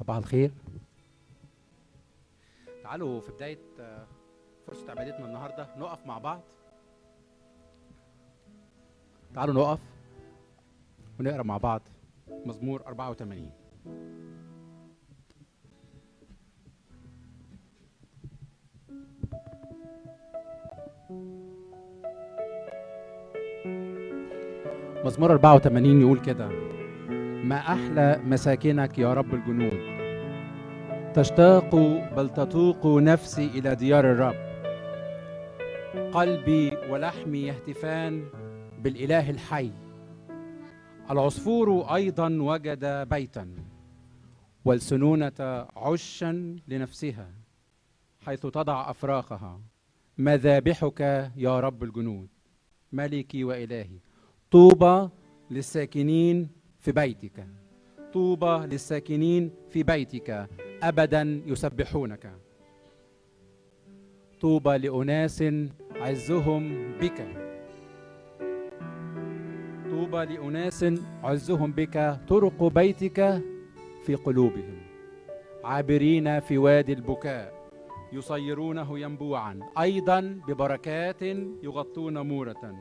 صباح الخير. تعالوا في بداية آه، فرصة عبادتنا النهاردة نقف مع بعض. تعالوا نقف ونقرأ مع بعض مزمور 84 مزمور 84 يقول كده. ما أحلى مساكنك يا رب الجنود. تشتاق بل تتوق نفسي إلى ديار الرب. قلبي ولحمي يهتفان بالإله الحي. العصفور أيضا وجد بيتا والسنونة عشا لنفسها حيث تضع أفراخها. مذابحك يا رب الجنود؟ ملكي وإلهي طوبى للساكنين في بيتك. طوبى للساكنين في بيتك. ابدا يسبحونك. طوبى لأناس عزهم بك. طوبى لأناس عزهم بك. طرق بيتك في قلوبهم. عابرين في وادي البكاء. يصيرونه ينبوعا. أيضا ببركات يغطون مورة.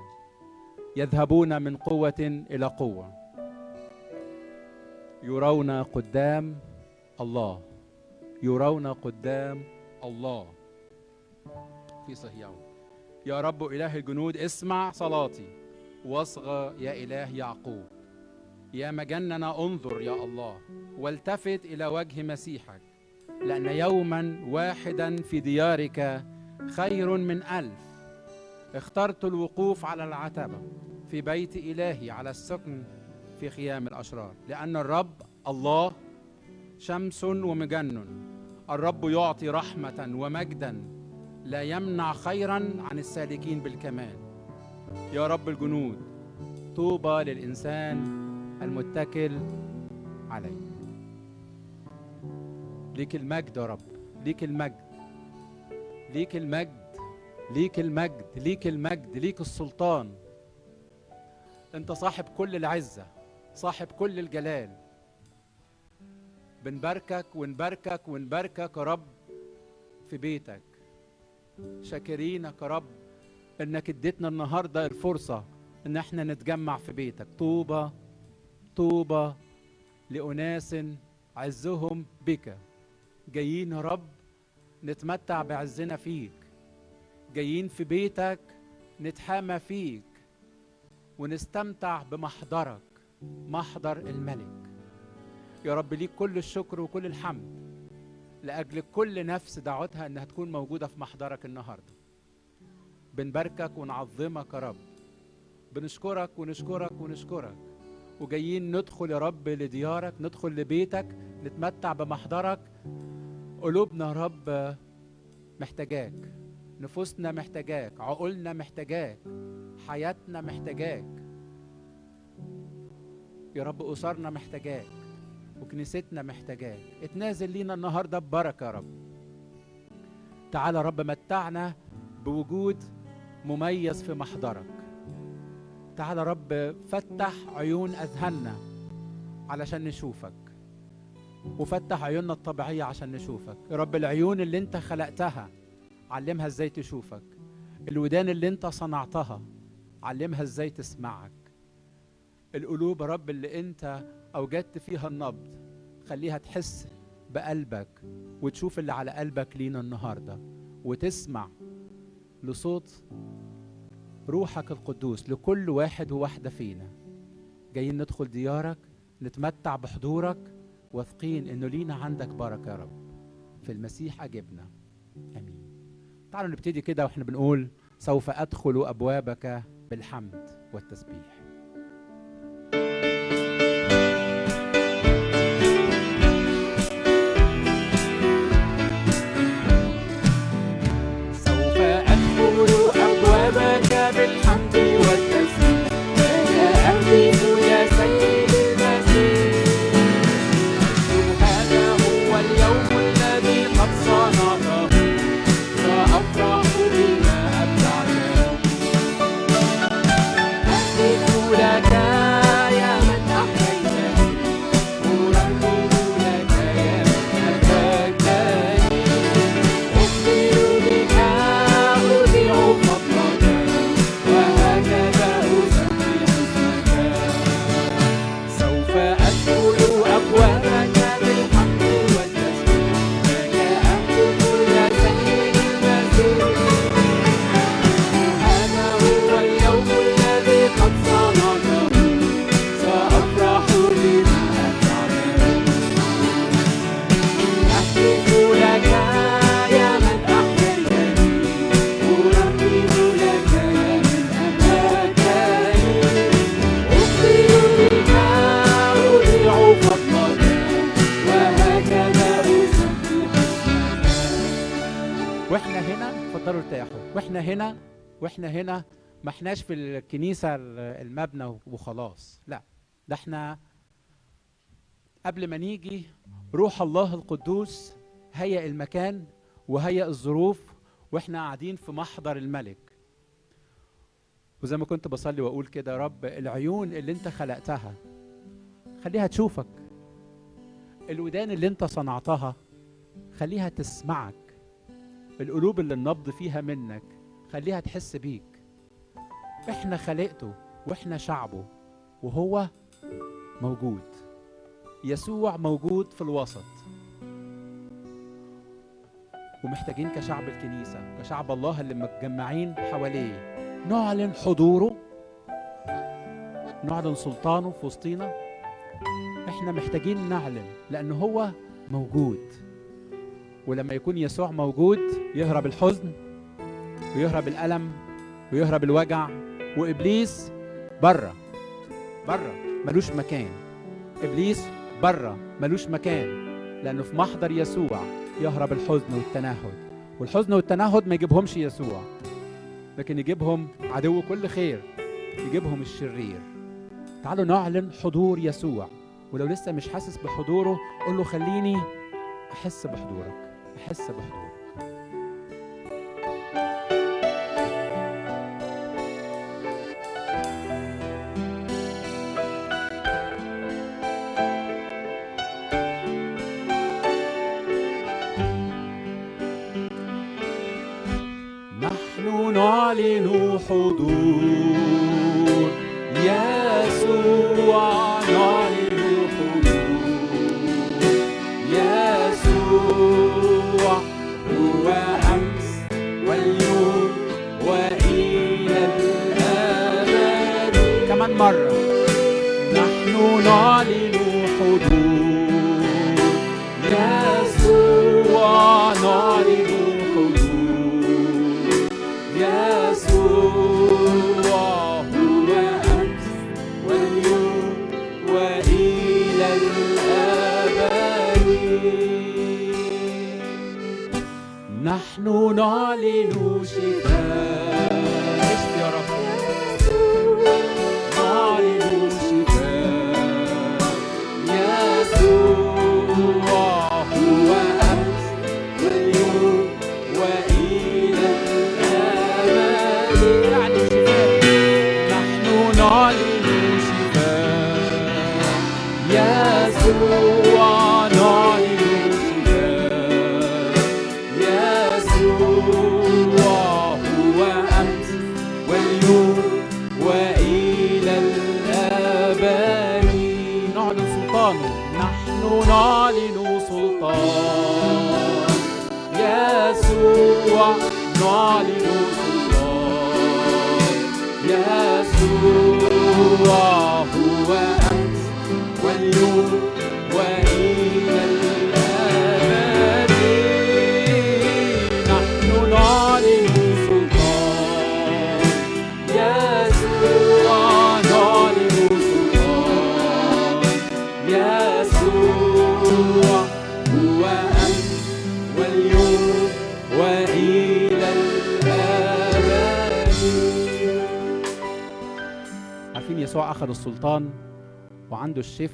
يذهبون من قوة إلى قوة. يرون قدام الله. يرون قدام الله. في صهيون يا رب إله الجنود اسمع صلاتي. واصغى يا إله يعقوب. يا مجننا انظر يا الله. والتفت إلى وجه مسيحك. لأن يوما واحدا في ديارك خير من ألف. اخترت الوقوف على العتبة. في بيت إلهي على السكن في خيام الأشرار. لأن الرب الله شمس ومجنن الرب يعطي رحمة ومجدا لا يمنع خيرا عن السالكين بالكمال. يا رب الجنود طوبى للإنسان المتكل عليه. ليك المجد يا رب ليك المجد ليك المجد ليك المجد ليك المجد ليك السلطان. أنت صاحب كل العزة. صاحب كل الجلال. بنباركك ونباركك ونباركك يا رب في بيتك. شاكرينك يا رب إنك اديتنا النهارده الفرصة إن إحنا نتجمع في بيتك. طوبى طوبى لأناس عزهم بك. جايين يا رب نتمتع بعزنا فيك. جايين في بيتك نتحامى فيك ونستمتع بمحضرك. محضر الملك. يا رب ليك كل الشكر وكل الحمد لأجل كل نفس دعوتها إنها تكون موجودة في محضرك النهارده. بنباركك ونعظمك يا رب. بنشكرك ونشكرك ونشكرك. وجايين ندخل يا رب لديارك ندخل لبيتك نتمتع بمحضرك. قلوبنا يا رب محتاجاك. نفوسنا محتاجاك. عقولنا محتاجاك. حياتنا محتاجاك. يا رب أسرنا محتاجاك وكنيستنا محتاجاك. اتنازل لينا النهاردة ببركة يا رب. تعالى يا رب متعنا بوجود مميز في محضرك. تعالى يا رب فتح عيون أذهاننا علشان نشوفك. وفتح عيوننا الطبيعية عشان نشوفك. يا رب العيون اللي انت خلقتها علمها إزاي تشوفك. الودان اللي انت صنعتها علمها إزاي تسمعك. القلوب يا رب اللي انت اوجدت فيها النبض خليها تحس بقلبك وتشوف اللي على قلبك لينا النهارده وتسمع لصوت روحك القدوس لكل واحد وواحدة فينا. جايين ندخل ديارك نتمتع بحضورك واثقين إنه لينا عندك بركة يا رب. في المسيح أجبنا. آمين. تعالوا نبتدي كده وإحنا بنقول سوف أدخل أبوابك بالحمد والتسبيح. احناش في الكنيسة المبنى وخلاص. لا ده إحنا قبل ما نيجي روح الله القدوس هيئ المكان وهيئ الظروف وإحنا قاعدين في محضر الملك. وزي ما كنت بصلي وأقول كده يا رب العيون اللي انت خلقتها خليها تشوفك. الودان اللي انت صنعتها خليها تسمعك. القلوب اللي النبض فيها منك خليها تحس بيك. إحنا خلقته وإحنا شعبه وهو موجود. يسوع موجود في الوسط. ومحتاجين كشعب الكنيسة كشعب الله اللي متجمعين حواليه. نعلن حضوره. نعلن سلطانه في وسطينا. إحنا محتاجين نعلن لأن هو موجود. ولما يكون يسوع موجود يهرب الحزن ويهرب الألم ويهرب الوجع وإبليس بره بره ملوش مكان. إبليس بره ملوش مكان. لأنه في محضر يسوع يهرب الحزن والتنهد. والحزن والتنهد ما يجيبهمش يسوع لكن يجيبهم عدو كل خير يجيبهم الشرير. تعالوا نعلن حضور يسوع. ولو لسه مش حاسس بحضوره قول له خليني أحس بحضورك. أحس بحضورك. نحن نعلن حضور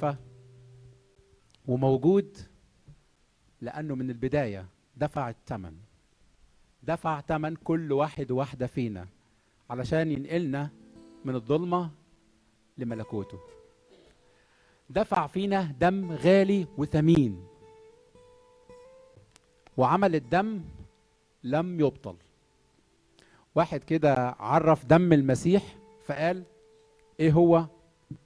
الشفاء وموجود لأنه من البداية دفع الثمن دفع ثمن كل واحد وواحدة فينا علشان ينقلنا من الظلمة لملكوته. دفع فينا دم غالي وثمين. وعمل الدم لم يبطل. واحد كده عرف دم المسيح فقال إيه هو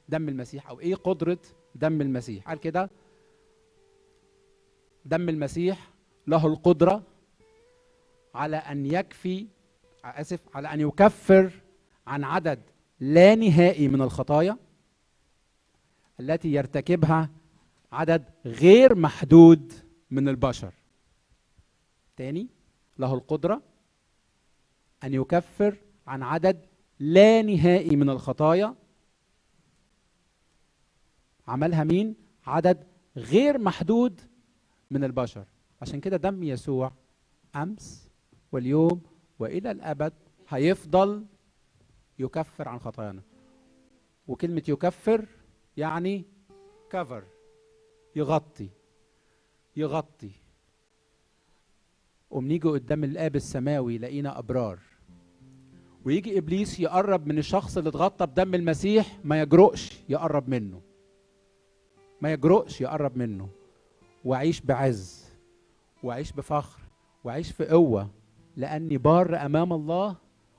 دم المسيح أو إيه قدرة دم المسيح. قال كده؟ دم المسيح له القدرة على أن يكفي آسف على أن يكفر عن عدد لا نهائي من الخطايا التي يرتكبها عدد غير محدود من البشر. تاني له القدرة أن يكفر عن عدد لا نهائي من الخطايا عملها مين؟ عدد غير محدود من البشر. عشان كده دم يسوع أمس واليوم وإلى الأبد هيفضل يكفر عن خطايانا. وكلمة يكفر يعني كفر يغطي يغطي. وبنيجي قدام الآب السماوي لقينا أبرار. ويجي إبليس يقرب من الشخص اللي اتغطى بدم المسيح ما يجرؤش يقرب منه. ما يجرؤش يقرب منه. وأعيش بعز وأعيش بفخر وأعيش في قوة لأني بار أمام الله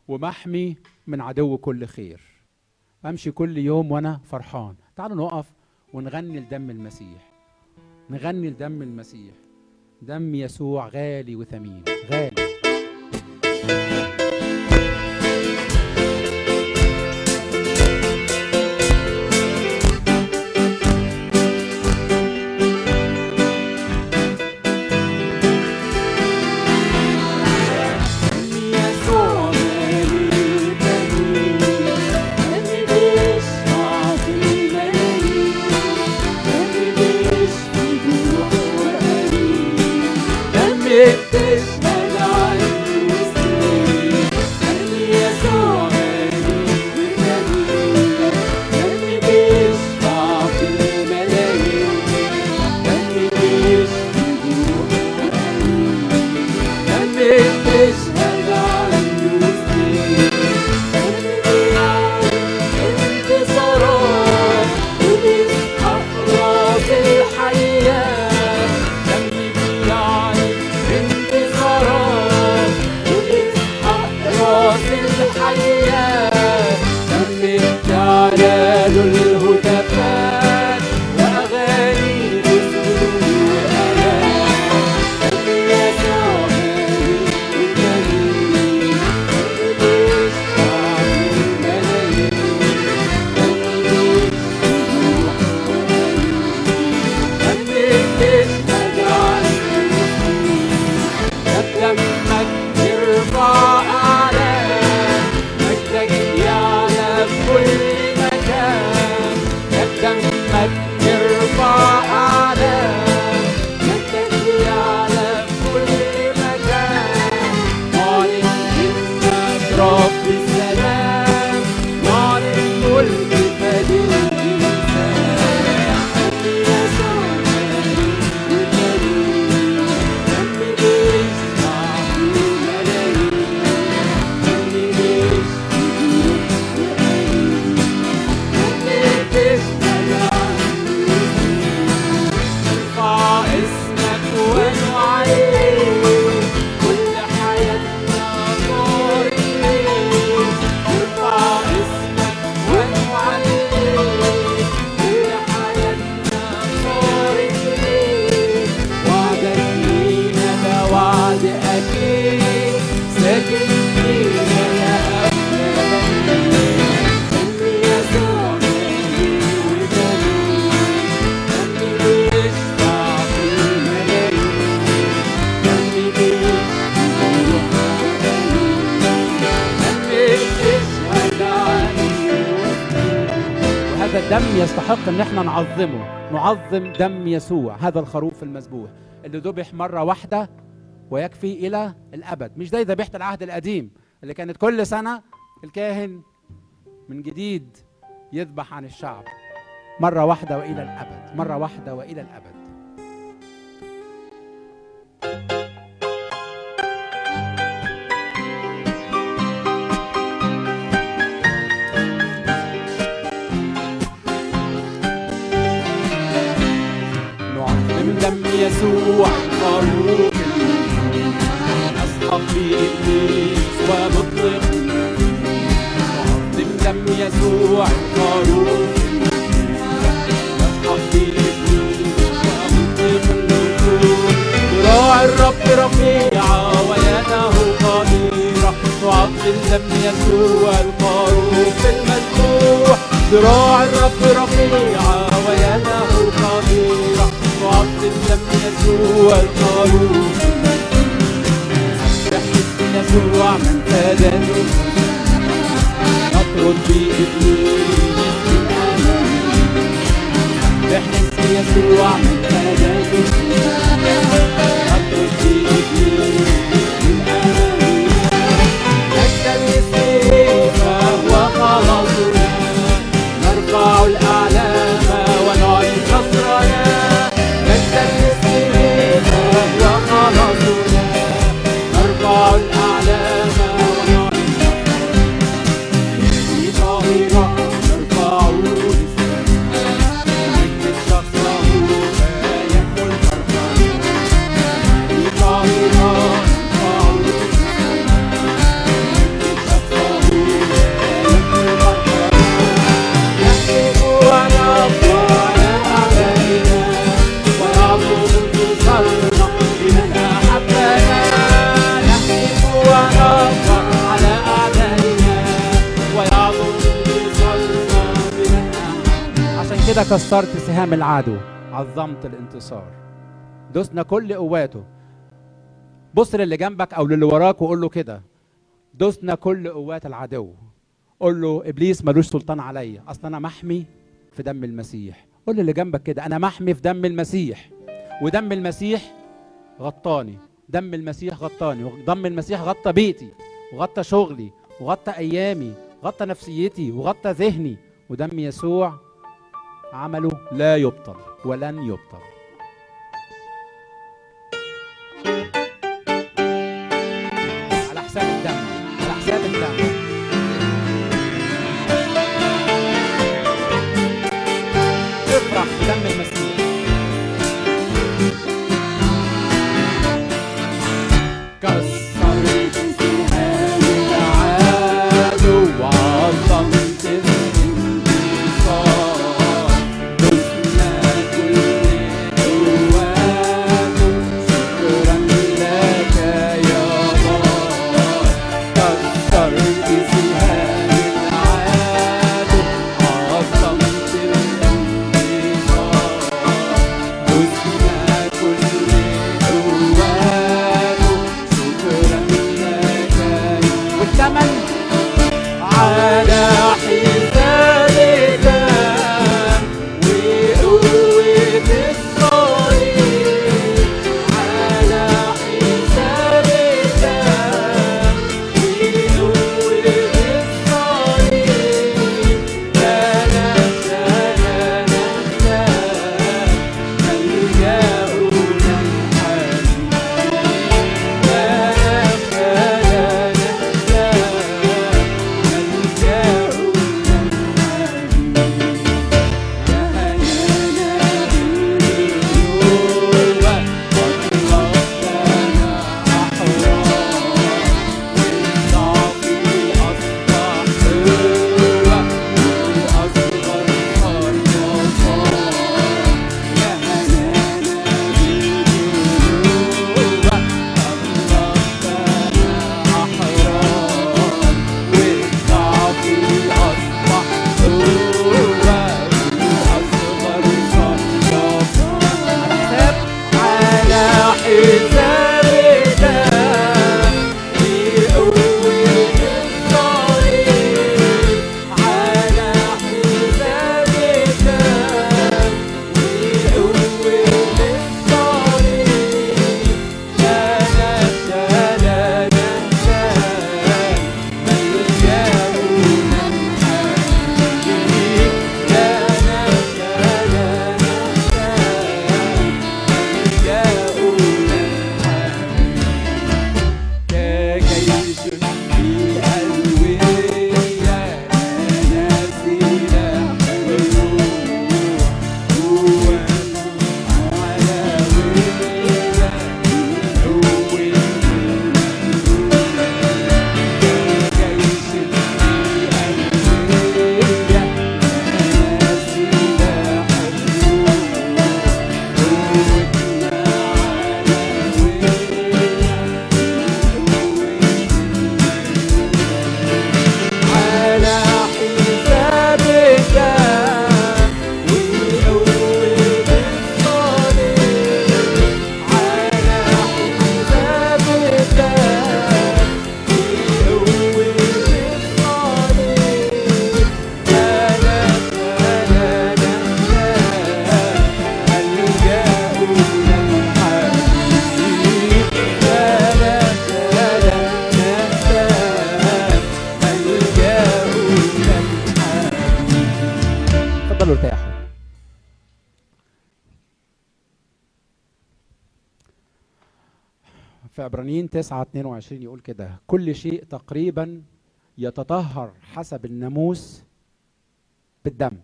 ومحمي من عدو كل خير. أمشي كل يوم وأنا فرحان. تعالوا نقف ونغني لدم المسيح. نغني لدم المسيح. دم يسوع غالي وثمين. غالي. دم يسوع هذا الخروف المذبوح اللي ذبح مرة واحدة ويكفي إلى الأبد. مش زي ذبيحة العهد القديم اللي كانت كل سنة الكاهن من جديد يذبح عن الشعب مرة واحدة وإلى الأبد مرة واحدة وإلى الأبد. اسم يسوع كسرت سهام العدو. عظمت الانتصار. دسنا كل قواته. بص للي جنبك أو للي وراك وقول له كده. دسنا كل قوات العدو. قول له إبليس ملوش سلطان عليا. أصل أنا محمي في دم المسيح. قول للي جنبك كده. أنا محمي في دم المسيح. ودم المسيح غطاني. دم المسيح غطاني. ودم المسيح غطى بيتي. وغطى شغلي. وغطى أيامي. غطى نفسيتي. وغطى ذهني. ودم يسوع عمله لا يبطل ولن يبطل. 9 22 يقول كده كل شيء تقريبا يتطهر حسب الناموس بالدم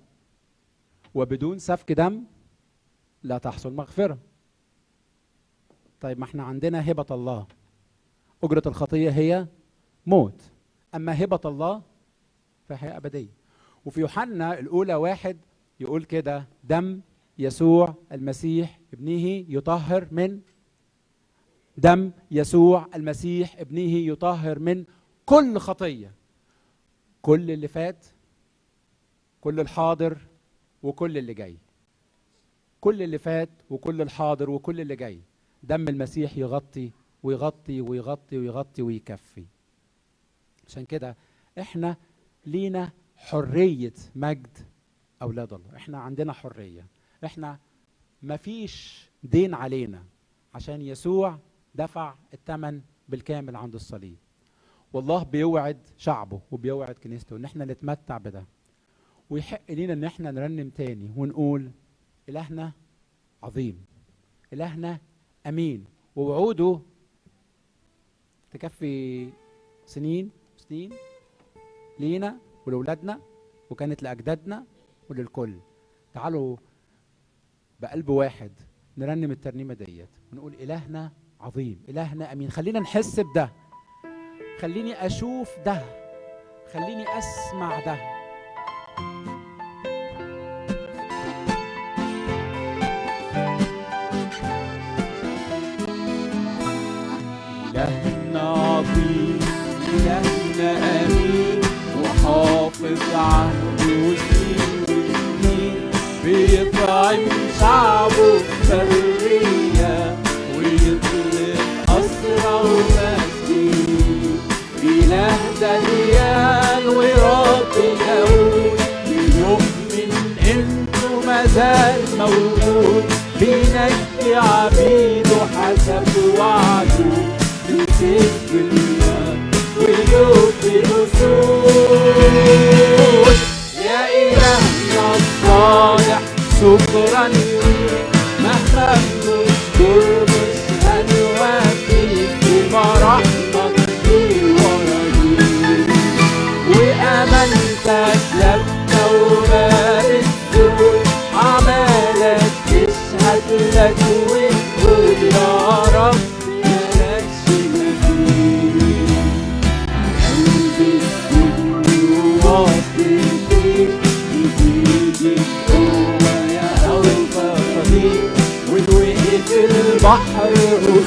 وبدون سفك دم لا تحصل مغفرة. طيب ما إحنا عندنا هبة الله. أجرة الخطية هي موت. أما هبة الله فهي أبدية. وفي يوحنا الأولى واحد يقول كده دم يسوع المسيح ابنه يطهر من دم يسوع المسيح ابنه يطهر من كل خطية. كل اللي فات كل الحاضر وكل اللي جاي. كل اللي فات وكل الحاضر وكل اللي جاي. دم المسيح يغطي ويغطي ويغطي ويغطي ويكفي. عشان كده إحنا لينا حرية مجد أولاد الله. إحنا عندنا حرية. إحنا مفيش دين علينا. عشان يسوع دفع الثمن بالكامل عند الصليب. والله بيوعد شعبه وبيوعد كنيسته إن إحنا نتمتع بده. ويحق لينا إن إحنا نرنم تاني ونقول إلهنا عظيم إلهنا أمين. ووعوده تكفي سنين سنين لينا ولولادنا وكانت لأجدادنا وللكل. تعالوا بقلب واحد نرنم الترنيمة ديت ونقول إلهنا عظيم. إلهنا أمين. خلينا نحس بده. خليني أشوف ده. خليني أسمع ده. بينجي عبيده حسب وعده بكتب الله ويوفي الأصول. يا إلهنا الصالح شكرا ليك مهما بنشكر مش هنوفيك بمراحمك ورجيك وأمانتك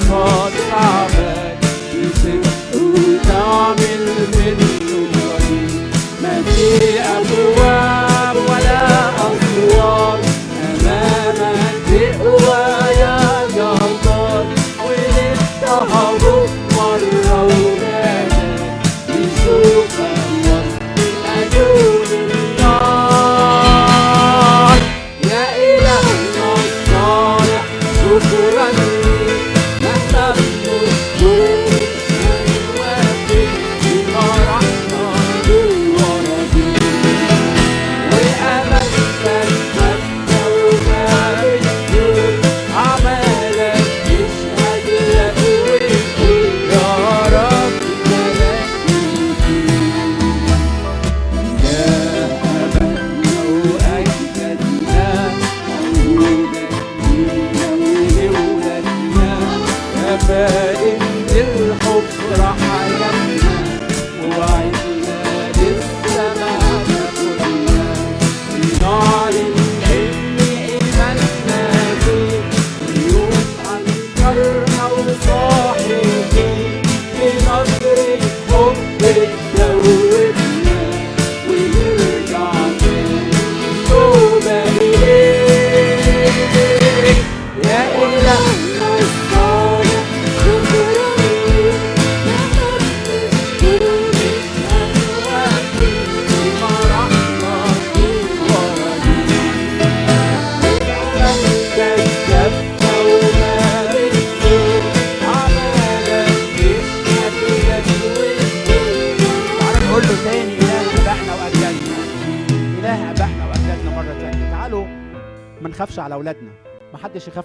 for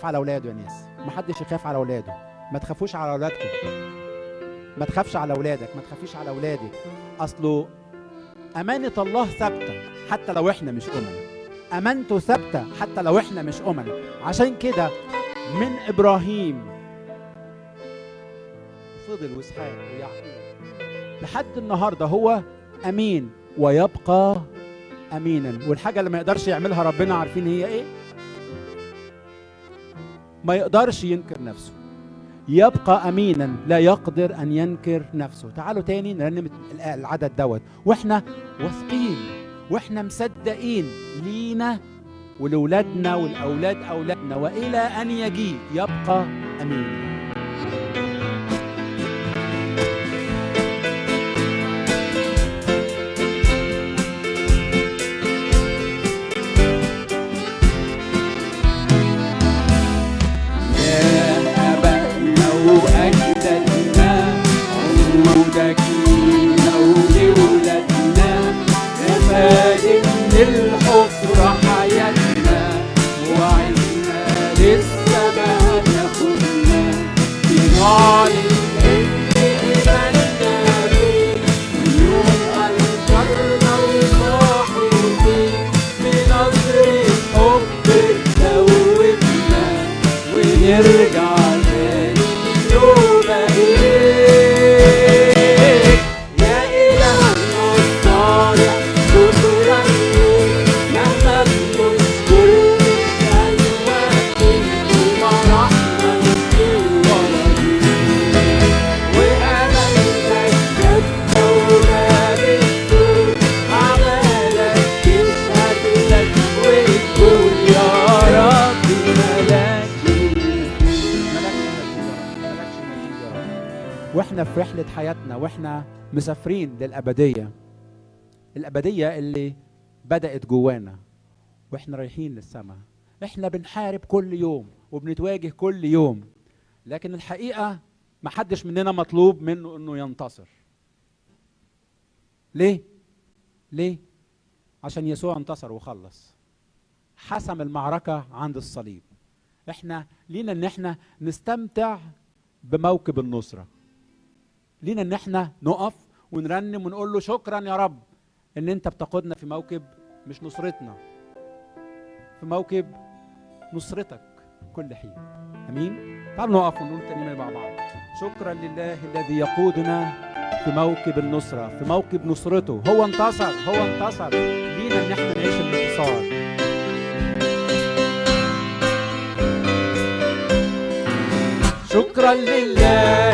على أولاده يا ناس. ما حدش يخاف على أولاده. ما تخافوش على أولادكم. ما تخافش على أولادك. ما تخافيش على أولادك أصله أمانة الله ثابتة حتى لو إحنا مش أمنا أمانته ثابتة حتى لو إحنا مش أمنا عشان كده من إبراهيم فضل وإسحاق ويعقوب لحد النهارده هو أمين ويبقى أمينا. والحاجة اللي ما يقدرش يعملها ربنا عارفين هي إيه؟ ما يقدرش ينكر نفسه. يبقى امينا لا يقدر أن ينكر نفسه. تعالوا تاني نرنم العدد دوت. وإحنا واثقين وإحنا مصدقين لينا ولولادنا ولأولاد أولادنا وإلى أن يجيء يبقى أمين مسافرين للأبدية الأبدية اللي بدأت جوانا وإحنا رايحين للسماء. إحنا بنحارب كل يوم وبنتواجه كل يوم لكن الحقيقة محدش مننا مطلوب منه إنه ينتصر. ليه؟ ليه؟ عشان يسوع انتصر وخلص. حسم المعركة عند الصليب. إحنا لينا إن إحنا نستمتع بموكب النصرة. لينا إن إحنا نقف ونرنم ونقول له شكرا يا رب إن أنت بتقودنا في موكب مش نصرتنا. في موكب نصرتك كل حين. آمين؟ تعالوا نقف ونقول تاني مع بعض. شكرا لله الذي يقودنا في موكب النصرة في موكب نصرته. هو انتصر هو انتصر. لينا إن إحنا نعيش الانتصار. شكرا لله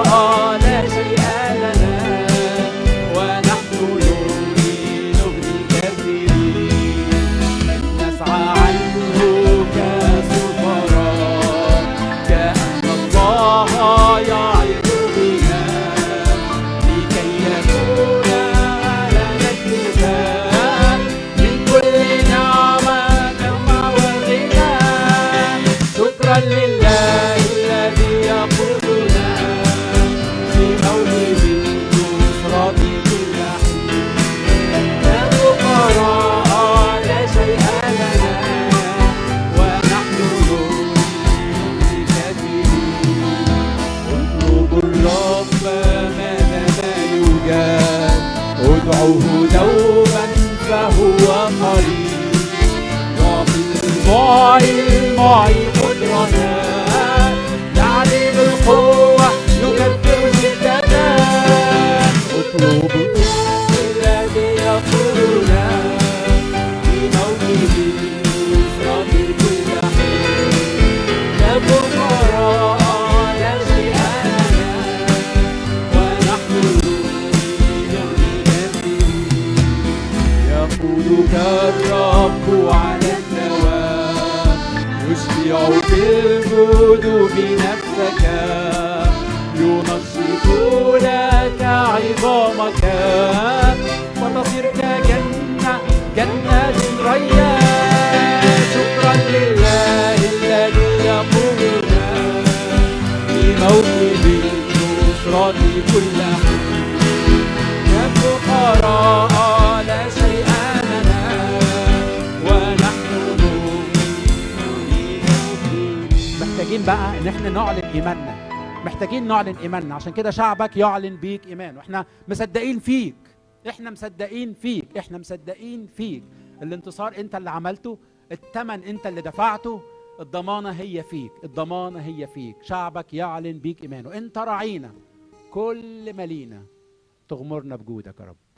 محتاجين بقى إن إحنا نعلن إيماننا. محتاجين نعلن إيماننا. عشان كده شعبك يعلن بيك إيمان. وإحنا مصدقين فيك. إحنا مصدقين فيك. إحنا مصدقين فيك. الانتصار أنت اللي عملته الثمن أنت اللي دفعته الضمانة هي فيك. الضمانة هي فيك. شعبك يعلن بيك إيمانه أنت راعينا كل ما لينا تغمرنا بجودك يا رب.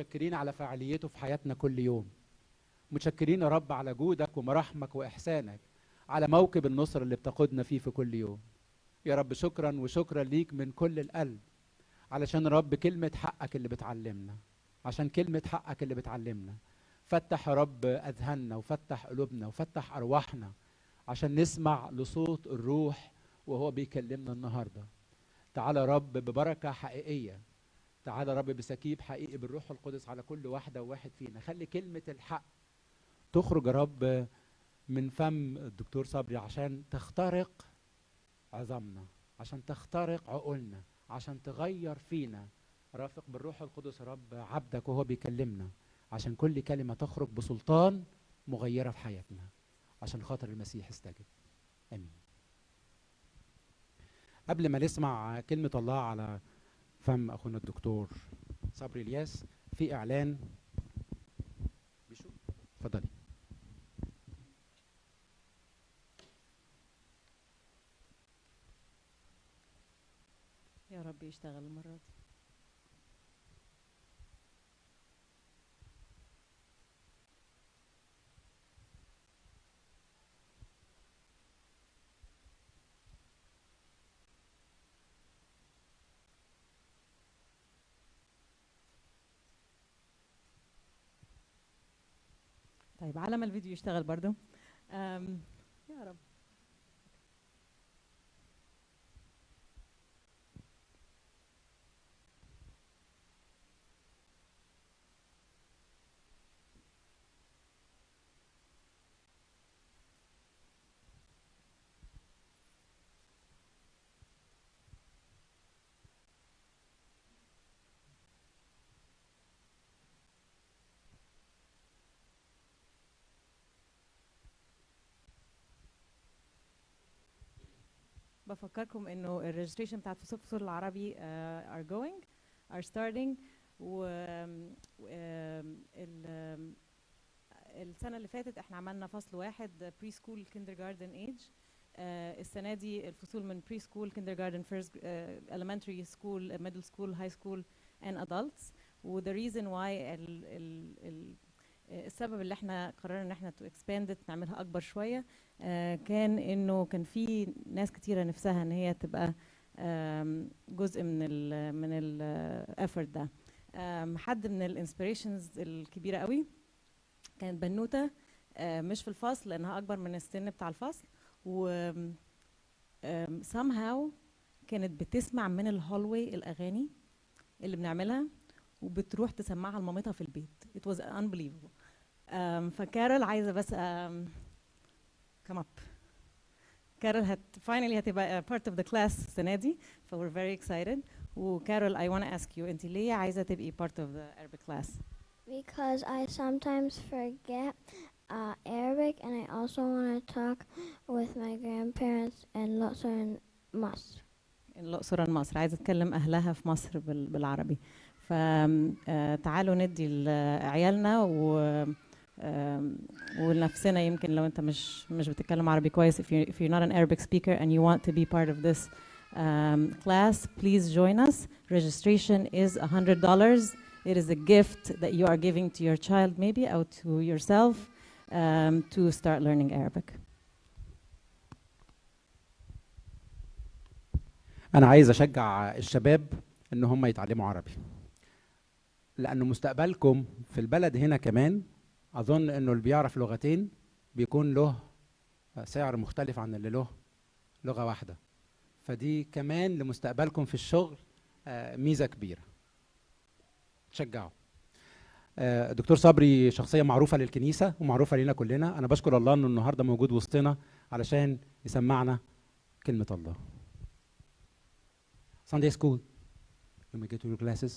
متشكرين على فعاليته في حياتنا كل يوم. متشكرين يا رب على جودك ومراحمك وإحسانك على موكب النصر اللي بتقودنا فيه في كل يوم. يا رب شكرا وشكرا ليك من كل القلب علشان رب كلمة حقك اللي بتعلمنا عشان كلمة حقك اللي بتعلمنا. فتح يا رب أذهاننا وفتح قلوبنا وفتح أرواحنا عشان نسمع لصوت الروح وهو بيكلمنا النهارده. تعالى يا رب ببركة حقيقية تعالى رب بسكيب حقيقي بالروح القدس على كل واحدة وواحد فينا. خلي كلمة الحق تخرج يا رب من فم الدكتور صبري عشان تخترق عظامنا عشان تخترق عقولنا عشان تغير فينا. رافق بالروح القدس رب عبدك وهو بيكلمنا عشان كل كلمة تخرج بسلطان مغيرة في حياتنا عشان خاطر المسيح استجب. آمين. قبل ما نسمع كلمة الله على فم أخونا الدكتور صبري الياس في إعلان. بيشو يا رب يشتغل المرة دي. طيب على ما الفيديو يشتغل برضو. يا رب. بفكركم إنه ال registration بتاعت فصول العربي are going are starting و و- آم، ال- آم، السنة اللي فاتت إحنا عملنا فصل واحد preschool kindergarten age السنة دي الفصول من preschool kindergarten first elementary school middle school high school and adults. و the reason why ال ال ال السبب اللي إحنا قررنا إن إحنا expand it نعملها أكبر شوية آه، كان إنه كان في ناس كتيرة نفسها إن هي تبقى جزء من ال من ال effort ده. حد من ال inspirations الكبيرة قوي كانت بنوتة آه، مش في الفصل لأنها أكبر من السن بتاع الفصل و somehow كانت بتسمع من ال hallway الأغاني اللي بنعملها وبتروح تسمعها لمامتها في البيت. It was unbelievable. um, فكارول عايزة بس come up كارول هت finally هتبقى part of the class السنه دي ف we're very excited وكارول I want to ask you انت ليه عايزه تبقي part of the Arabic class Because I sometimes forget uh, Arabic and I also want to talk with my grandparents in Luxor and Masr. الأقصر مصر عايزة تكلم أهلها في مصر بال- بالعربي فتعالوا ندي لعيالنا و آم، ولنفسنا يمكن لو انت مش مش بتتكلم عربي كويس if, you, if you're not an Arabic speaker and you want to be part of this um, class please join us registration is $100 it is a gift that you are giving to your child maybe or to yourself um, to start learning Arabic انا عايز اشجع الشباب ان هم يتعلموا عربي لان مستقبلكم في البلد هنا كمان أظن إنه اللي بيعرف لغتين بيكون له سعر مختلف عن اللي له لغة واحدة. فدي كمان لمستقبلكم في الشغل آه، ميزة كبيرة. تشجعوا. آه، دكتور صبري شخصية معروفة للكنيسة ومعروفة لنا كلنا. أنا بشكر الله إنه النهارده موجود وسطنا علشان يسمعنا كلمة الله. Sunday school. Let me get to your glasses.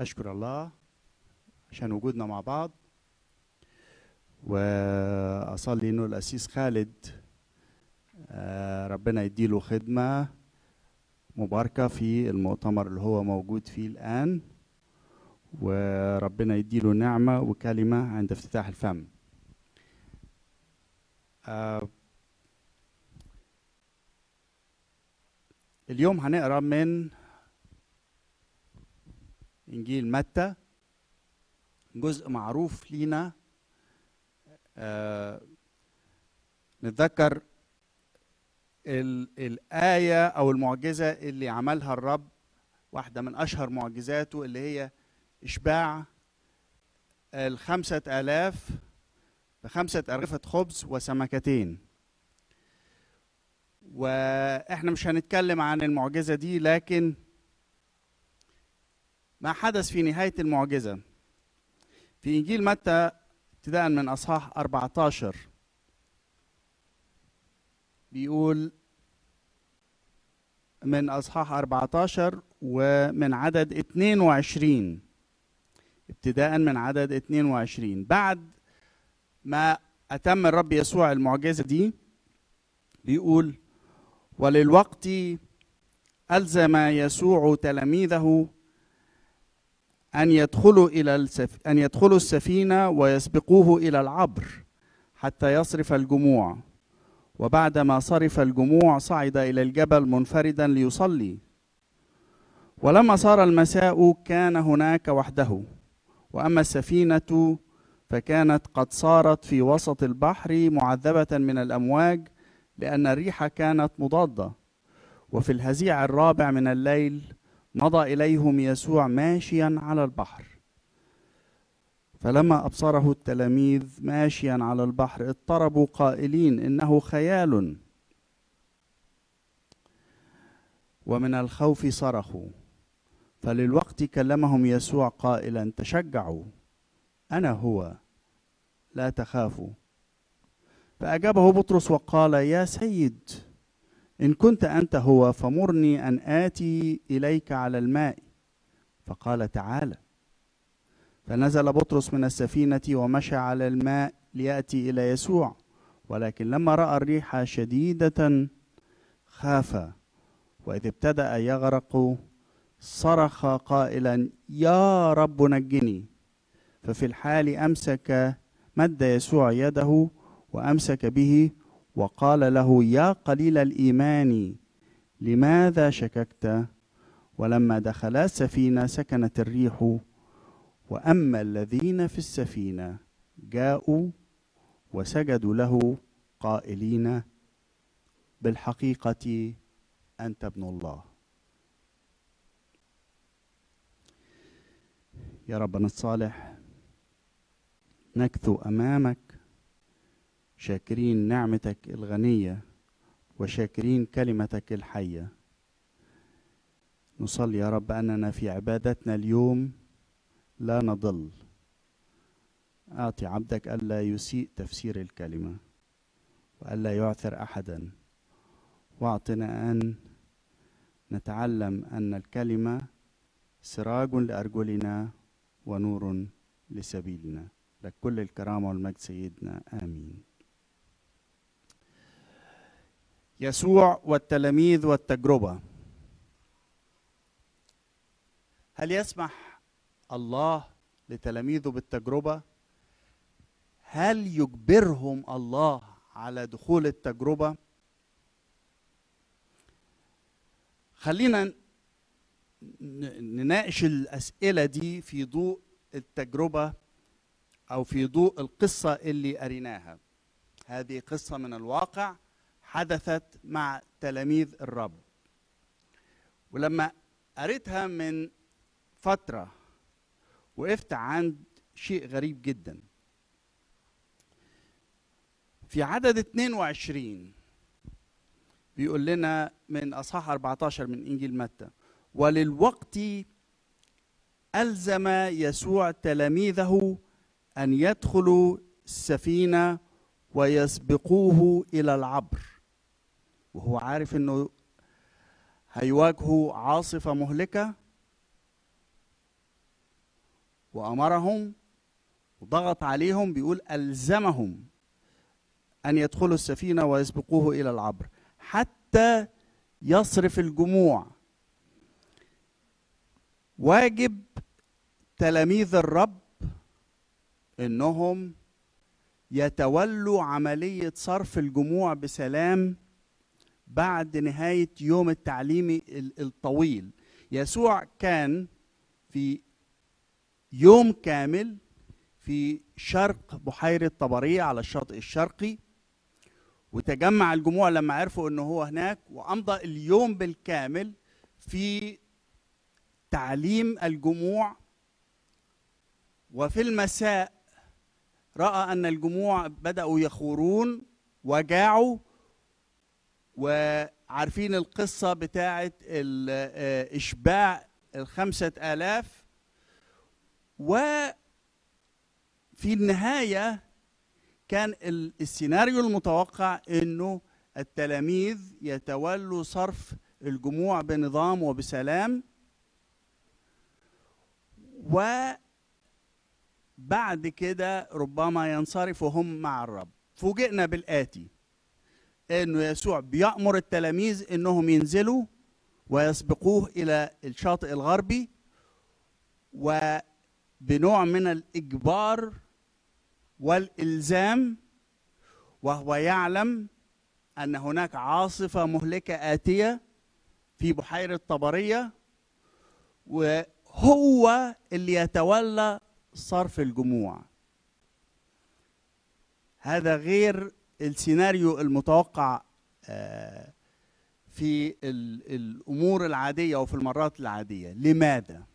أشكر الله عشان وجودنا مع بعض. وأصلي إنه الأسيس خالد آه، ربنا يديله خدمة مباركة في المؤتمر اللي هو موجود فيه الآن وربنا يديله نعمة وكلمة عند افتتاح الفم. آه، اليوم هنقرأ من إنجيل متى؟ جزء معروف لينا. آه نتذكر ال- الآية أو المعجزة اللي عملها الرب واحدة من أشهر معجزاته اللي هي إشباع الخمسة آلاف بخمسة أرغفة خبز وسمكتين. وإحنا مش هنتكلم عن المعجزة دي لكن ما حدث في نهاية المعجزة. في إنجيل متى ابتداء من أصحاح 14 بيقول من أصحاح 14 ومن عدد 22 ابتداء من عدد 22 بعد ما أتم الرب يسوع المعجزة دي بيقول وللوقت ألزم يسوع تلاميذه أن يدخلوا إلى السف... أن يدخلوا السفينة ويسبقوه إلى العبر حتى يصرف الجموع. وبعدما صرف الجموع صعد إلى الجبل منفردا ليصلي. ولما صار المساء كان هناك وحده. وأما السفينة فكانت قد صارت في وسط البحر معذبة من الأمواج لأن الريح كانت مضادة. وفي الهزيع الرابع من الليل مضى إليهم يسوع ماشيا على البحر. فلما أبصره التلاميذ ماشيا على البحر اضطربوا قائلين إنه خيال. ومن الخوف صرخوا. فللوقت كلمهم يسوع قائلا تشجعوا أنا هو لا تخافوا. فأجابه بطرس وقال يا سيد. إن كنت أنت هو فمرني أن آتي إليك على الماء. فقال تعالى فنزل بطرس من السفينة ومشى على الماء ليأتي إلى يسوع. ولكن لما رأى الريح شديدة خاف وإذ ابتدأ يغرق صرخ قائلا يا رب نجني. ففي الحال أمسك مد يسوع يده وأمسك به وقال له يا قليل الإيمان لماذا شككت؟ ولما دخلا السفينة سكنت الريح وأما الذين في السفينة جاءوا وسجدوا له قائلين بالحقيقة أنت ابن الله. يا ربنا الصالح نكثو أمامك شاكرين نعمتك الغنية وشاكرين كلمتك الحية. نصلي يا رب أننا في عبادتنا اليوم لا نضل. أعطي عبدك ألا يسيء تفسير الكلمة وألا يعثر أحدا. وأعطنا أن نتعلم أن الكلمة سراج لأرجلنا ونور لسبيلنا. لك كل الكرامة والمجد سيدنا آمين. يسوع والتلاميذ والتجربة. هل يسمح الله لتلاميذه بالتجربة؟ هل يجبرهم الله على دخول التجربة؟ خلينا نناقش الأسئلة دي في ضوء التجربة أو في ضوء القصة اللي قريناها هذه قصة من الواقع حدثت مع تلاميذ الرب. ولما قريتها من فترة وقفت عند شيء غريب جدا. في عدد 22 بيقول لنا من أصحاح 14 من إنجيل متى وللوقت ألزم يسوع تلاميذه أن يدخلوا السفينة ويسبقوه إلى العبر. وهو عارف إنه هيواجهوا عاصفة مهلكة وأمرهم وضغط عليهم بيقول ألزمهم أن يدخلوا السفينة ويسبقوه إلى العبر. حتى يصرف الجموع. واجب تلاميذ الرب إنهم يتولوا عملية صرف الجموع بسلام بعد نهاية يوم التعليم ال- الطويل. يسوع كان في يوم كامل في شرق بحيرة طبرية على الشاطئ الشرقي وتجمع الجموع لما عرفوا إنه هو هناك وأمضى اليوم بالكامل في تعليم الجموع. وفي المساء رأى أن الجموع بدأوا يخورون وجاعوا وعارفين القصة بتاعه ال- آه، إشباع الخمسة آلاف. وفي النهاية كان ال- السيناريو المتوقع إنه التلاميذ يتولوا صرف الجموع بنظام وبسلام. وبعد كده ربما ينصرفوا هم مع الرب. فوجئنا بالآتي. إنه يسوع بيأمر التلاميذ إنهم ينزلوا ويسبقوه إلى الشاطئ الغربي وبنوع من الإجبار والإلزام وهو يعلم أن هناك عاصفة مهلكة آتية في بحيرة طبرية وهو اللي يتولى صرف الجموع. هذا غير السيناريو المتوقع آه، في ال- الأمور العادية وفي المرات العادية. لماذا؟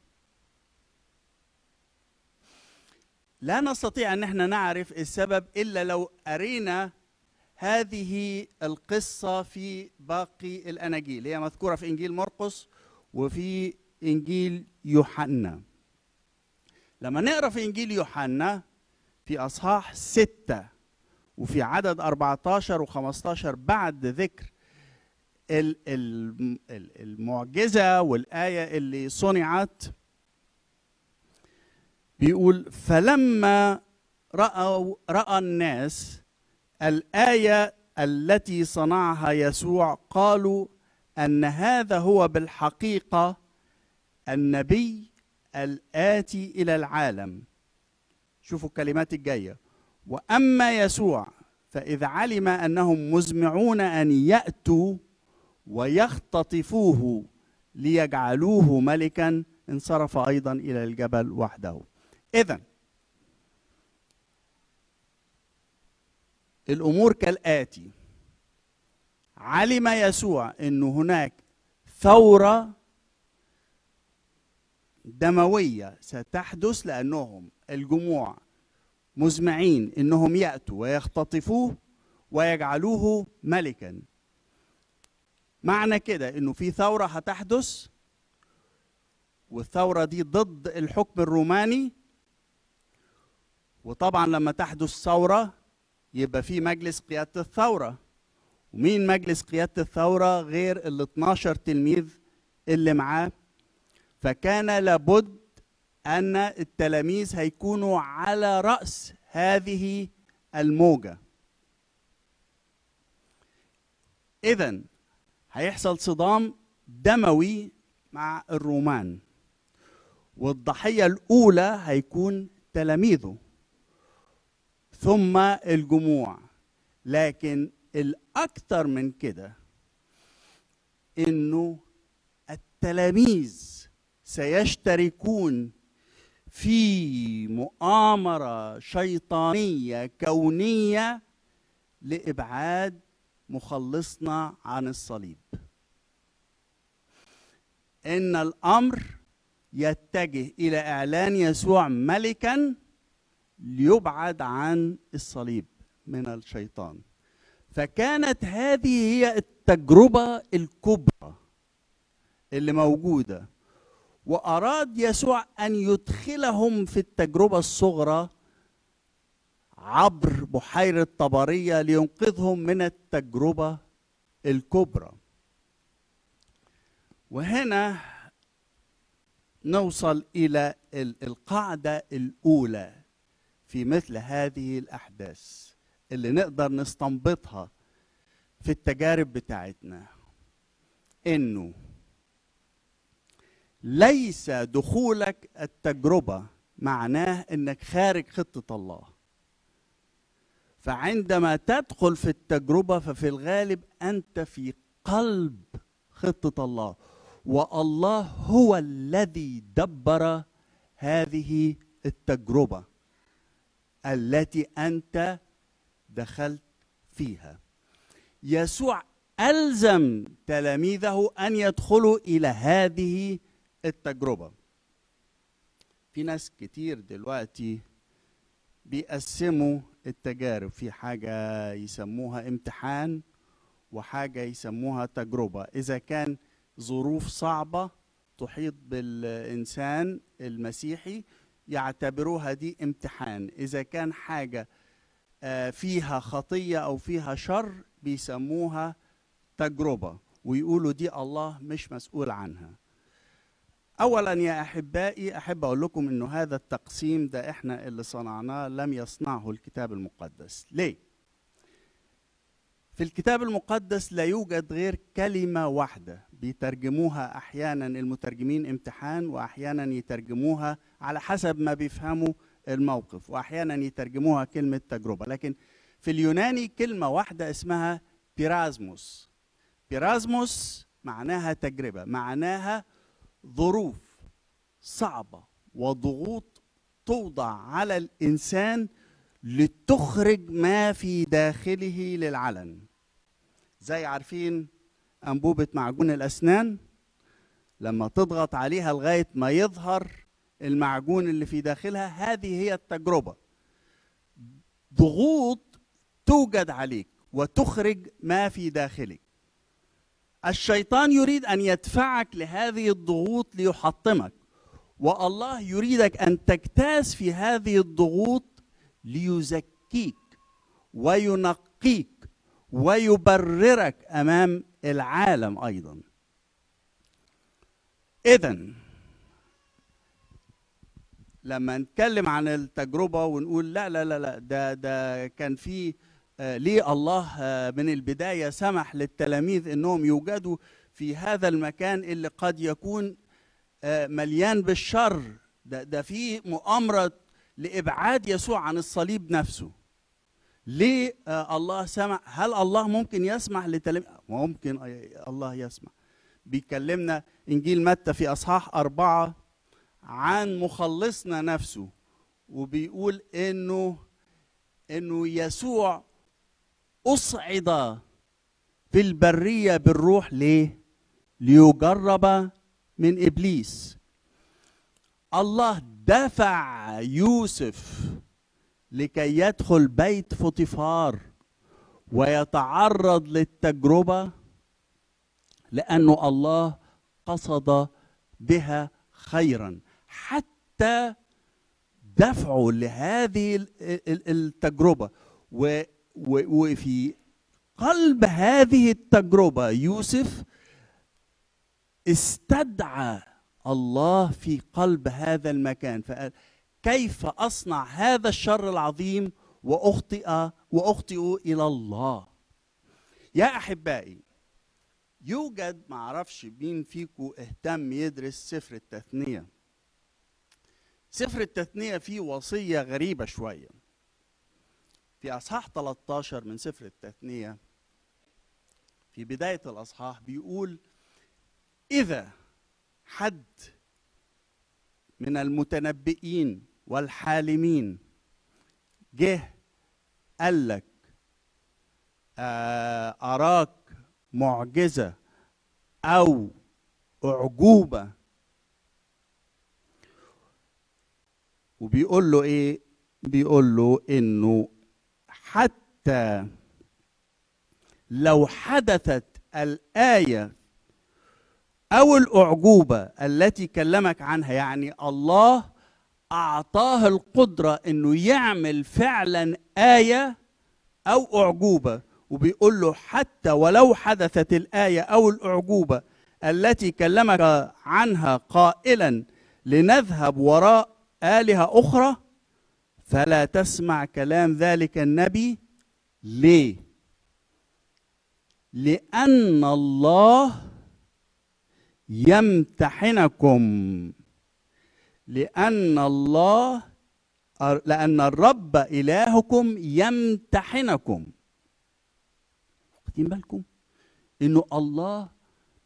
لا نستطيع أن إحنا نعرف السبب إلا لو أرينا هذه القصة في باقي الأناجيل. هي مذكورة في إنجيل مرقس وفي إنجيل يوحنا. لما نقرأ في إنجيل يوحنا في أصحاح ستة وفي عدد 14 و15 بعد ذكر ال- ال- ال- المعجزة والآية اللي صنعت بيقول فلما رأوا رأى الناس الآية التي صنعها يسوع قالوا أن هذا هو بالحقيقة النبي الآتي إلى العالم. شوفوا الكلمات الجاية. وأما يسوع فاذا علم أنهم مزمعون أن يأتوا ويختطفوه ليجعلوه ملكا انصرف أيضا إلى الجبل وحده. اذا الأمور كالآتي. علم يسوع إن هناك ثورة دموية ستحدث لأنهم الجموع. مزمعين إنهم يأتوا ويختطفوه ويجعلوه ملكا. معنى كده إنه في ثورة هتحدث والثورة دي ضد الحكم الروماني. وطبعا لما تحدث ثورة يبقى في مجلس قيادة الثورة. ومين مجلس قيادة الثورة غير ال 12 تلميذ اللي معاه؟ فكان لابد أن التلاميذ هيكونوا على رأس هذه الموجة. اذا هيحصل صدام دموي مع الرومان والضحية الأولى هيكون تلاميذه ثم الجموع. لكن الأكثر من كده إنه التلاميذ سيشتركون في مؤامرة شيطانية كونية لإبعاد مخلصنا عن الصليب. إن الأمر يتجه إلى إعلان يسوع ملكا ليبعد عن الصليب من الشيطان. فكانت هذه هي التجربة الكبرى اللي موجودة. وأراد يسوع أن يدخلهم في التجربة الصغرى عبر بحيرة طبرية لينقذهم من التجربة الكبرى. وهنا نوصل إلى ال- القاعدة الأولى في مثل هذه الأحداث اللي نقدر نستنبطها في التجارب بتاعتنا. إنه ليس دخولك التجربة معناه إنك خارج خطة الله. فعندما تدخل في التجربة ففي الغالب أنت في قلب خطة الله. والله هو الذي دبر هذه التجربة التي أنت دخلت فيها. يسوع ألزم تلاميذه أن يدخلوا إلى هذه التجربة. في ناس كتير دلوقتي بيقسموا التجارب. في حاجة يسموها امتحان وحاجة يسموها تجربة. إذا كان ظروف صعبة تحيط بالإنسان المسيحي يعتبروها دي امتحان. إذا كان حاجة آه، فيها خطية أو فيها شر بيسموها تجربة. ويقولوا دي الله مش مسؤول عنها. اولا يا أحبائي أحب أقول لكم إنه هذا التقسيم ده إحنا اللي صنعناه لم يصنعه الكتاب المقدس. ليه؟ في الكتاب المقدس لا يوجد غير كلمة واحدة بيترجموها أحيانا المترجمين امتحان واحيانا يترجموها على حسب ما بيفهموا الموقف واحيانا يترجموها كلمة تجربة. لكن في اليوناني كلمة واحدة اسمها بيرازموس. بيرازموس معناها تجربة معناها ظروف صعبة وضغوط توضع على الإنسان لتخرج ما في داخله للعلن. زي عارفين أنبوبة معجون الأسنان؟ لما تضغط عليها لغاية ما يظهر المعجون اللي في داخلها هذه هي التجربة. ضغوط توجد عليك وتخرج ما في داخلك. الشيطان يريد أن يدفعك لهذه الضغوط ليحطمك والله يريدك أن تجتاز في هذه الضغوط ليزكيك وينقيك ويبررك أمام العالم أيضا. اذا لما نتكلم عن التجربة ونقول لا لا لا لا ده ده كان في ليه الله آه، من البداية سمح للتلاميذ إنهم يوجدوا في هذا المكان اللي قد يكون آه، مليان بالشر. ده ده في مؤامرة لإبعاد يسوع عن الصليب نفسه. ليه آه، الله سمح؟ هل الله ممكن يسمح لتلاميذ ممكن آه، الله يسمح. بيكلمنا إنجيل متى في أصحاح أربعة عن مخلصنا نفسه وبيقول إنه إنه يسوع أصعد في البرية بالروح ليه؟ ليجرب من إبليس. الله دفع يوسف لكي يدخل بيت فوطيفار ويتعرض للتجربة لأنه الله قصد بها خيرا. حتى دفعه لهذه ال- ال- التجربة و- و- وفي قلب هذه التجربة يوسف استدعى الله في قلب هذا المكان. فقال كيف أصنع هذا الشر العظيم واخطئ وأخطئ إلى الله؟ يا أحبائي يوجد معرفش مين فيكم اهتم يدرس سفر التثنية. سفر التثنية فيه وصية غريبة شوية. في أصحاح 13 من سفر التثنية في بداية الأصحاح بيقول إذا حد من المتنبئين والحالمين جه قال لك آه، أراك معجزة أو أعجوبة؟ وبيقول له إيه؟ بيقول له إنه حتى لو حدثت الآية أو الأعجوبة التي كلمك عنها يعني الله أعطاه القدرة إنه يعمل فعلا آية أو أعجوبة وبيقول له حتى ولو حدثت الآية أو الأعجوبة التي كلمك عنها قائلا لنذهب وراء آلهة أخرى فلا تسمع كلام ذلك النبي. ليه؟ لأن الله يمتحنكم. لأن الله لأن الرب إلهكم يمتحنكم. واخدين بالكم؟ إنه الله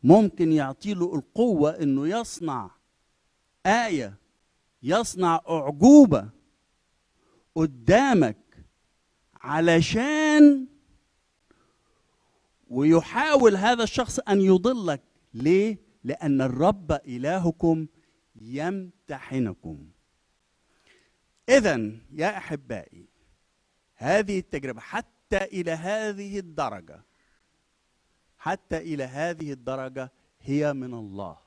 ممكن يعطي له القوة إنه يصنع آية يصنع أعجوبة. قدامك علشان ويحاول هذا الشخص أن يضلك ليه؟ لأن الرب إلهكم يمتحنكم. إذا يا أحبائي هذه التجربة حتى إلى هذه الدرجة حتى إلى هذه الدرجة هي من الله.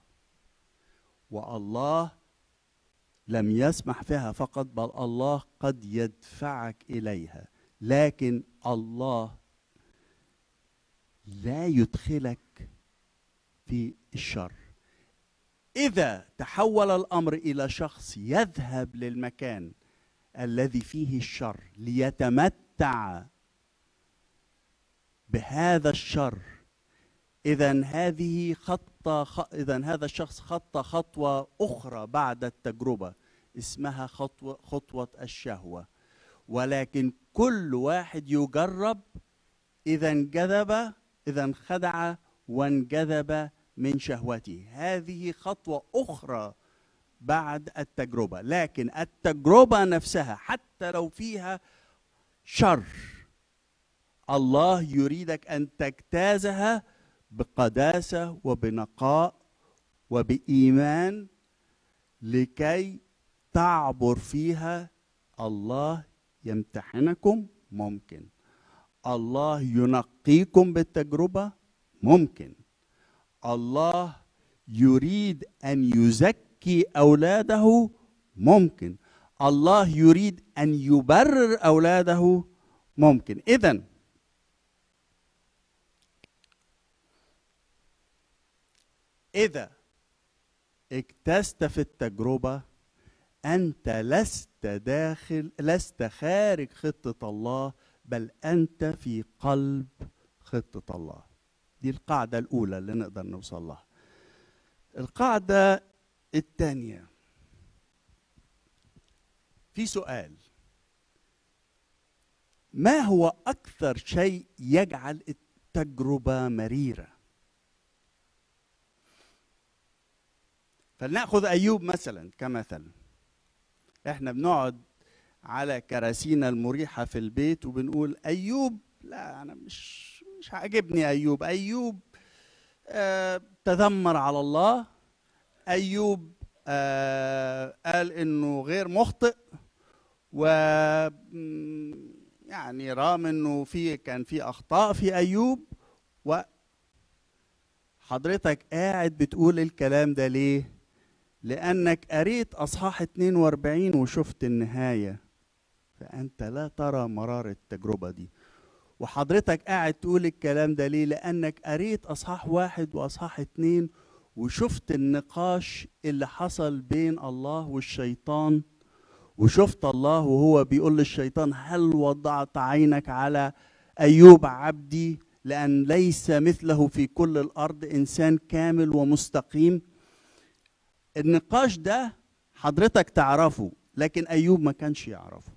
والله لم يسمح فيها فقط بل الله قد يدفعك إليها، لكن الله لا يدخلك في الشر. إذا تحول الأمر إلى شخص يذهب للمكان الذي فيه الشر ليتمتع بهذا الشر اذا هذه خطه خ... اذا هذا الشخص خط خطوة أخرى بعد التجربة اسمها خطوه خطوة الشهوة. ولكن كل واحد يجرب اذا انجذب اذا انخدع وانجذب من شهوته. هذه خطوة أخرى بعد التجربة. لكن التجربة نفسها حتى لو فيها شر الله يريدك أن تجتازها بقداسة وبنقاء وبإيمان لكي تعبر فيها الله يمتحنكم ممكن. الله ينقيكم بالتجربة ممكن. الله يريد أن يزكي أولاده ممكن. الله يريد أن يبرر أولاده ممكن. اذا إذا اجتزت في التجربة أنت لست داخل لست خارج خطة الله بل أنت في قلب خطة الله. دي القاعدة الأولى اللي نقدر نوصل لها. القاعدة الثانية. في سؤال. ما هو أكثر شيء يجعل التجربة مريرة؟ فلنأخذ أيوب مثلا كمثل. إحنا بنقعد على كراسينا المريحة في البيت وبنقول أيوب لا أنا مش مش عاجبني أيوب. أيوب آه تذمر على الله. أيوب آه قال إنه غير مخطئ و يعني رغم إنه في كان في أخطاء في أيوب و حضرتك قاعد بتقول الكلام ده ليه؟ لأنك قريت أصحاح 42 وشفت النهاية. فأنت لا ترى مرار التجربة دي. وحضرتك قاعد تقول الكلام ده ليه؟ لأنك قريت أصحاح واحد وأصحاح اتنين وشفت النقاش اللي حصل بين الله والشيطان. وشفت الله وهو بيقول للشيطان هل وضعت عينك على أيوب عبدي؟ لأن ليس مثله في كل الأرض إنسان كامل ومستقيم. النقاش ده حضرتك تعرفه لكن أيوب ما كانش يعرفه.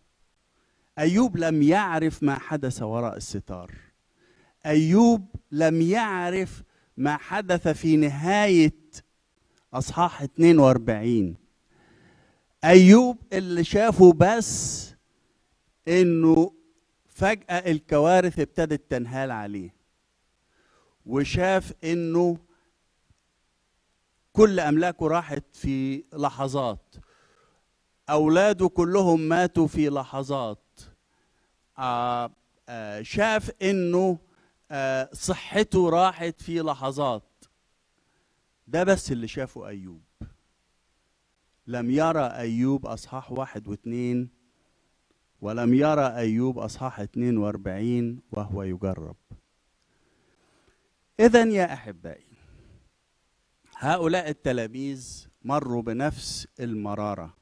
أيوب لم يعرف ما حدث وراء الستار. أيوب لم يعرف ما حدث في نهاية أصحاح 42 أيوب اللي شافه بس إنه فجأة الكوارث ابتدت تنهال عليه وشاف إنه كل أملاكه راحت في لحظات. أولاده كلهم ماتوا في لحظات. آه آه شاف إنه آه صحته راحت في لحظات. ده بس اللي شافه أيوب. لم يرى أيوب أصحاح واحد واثنين ولم يرى أيوب أصحاح 42 وهو يجرب. اذا يا أحبائي هؤلاء التلاميذ مروا بنفس المرارة.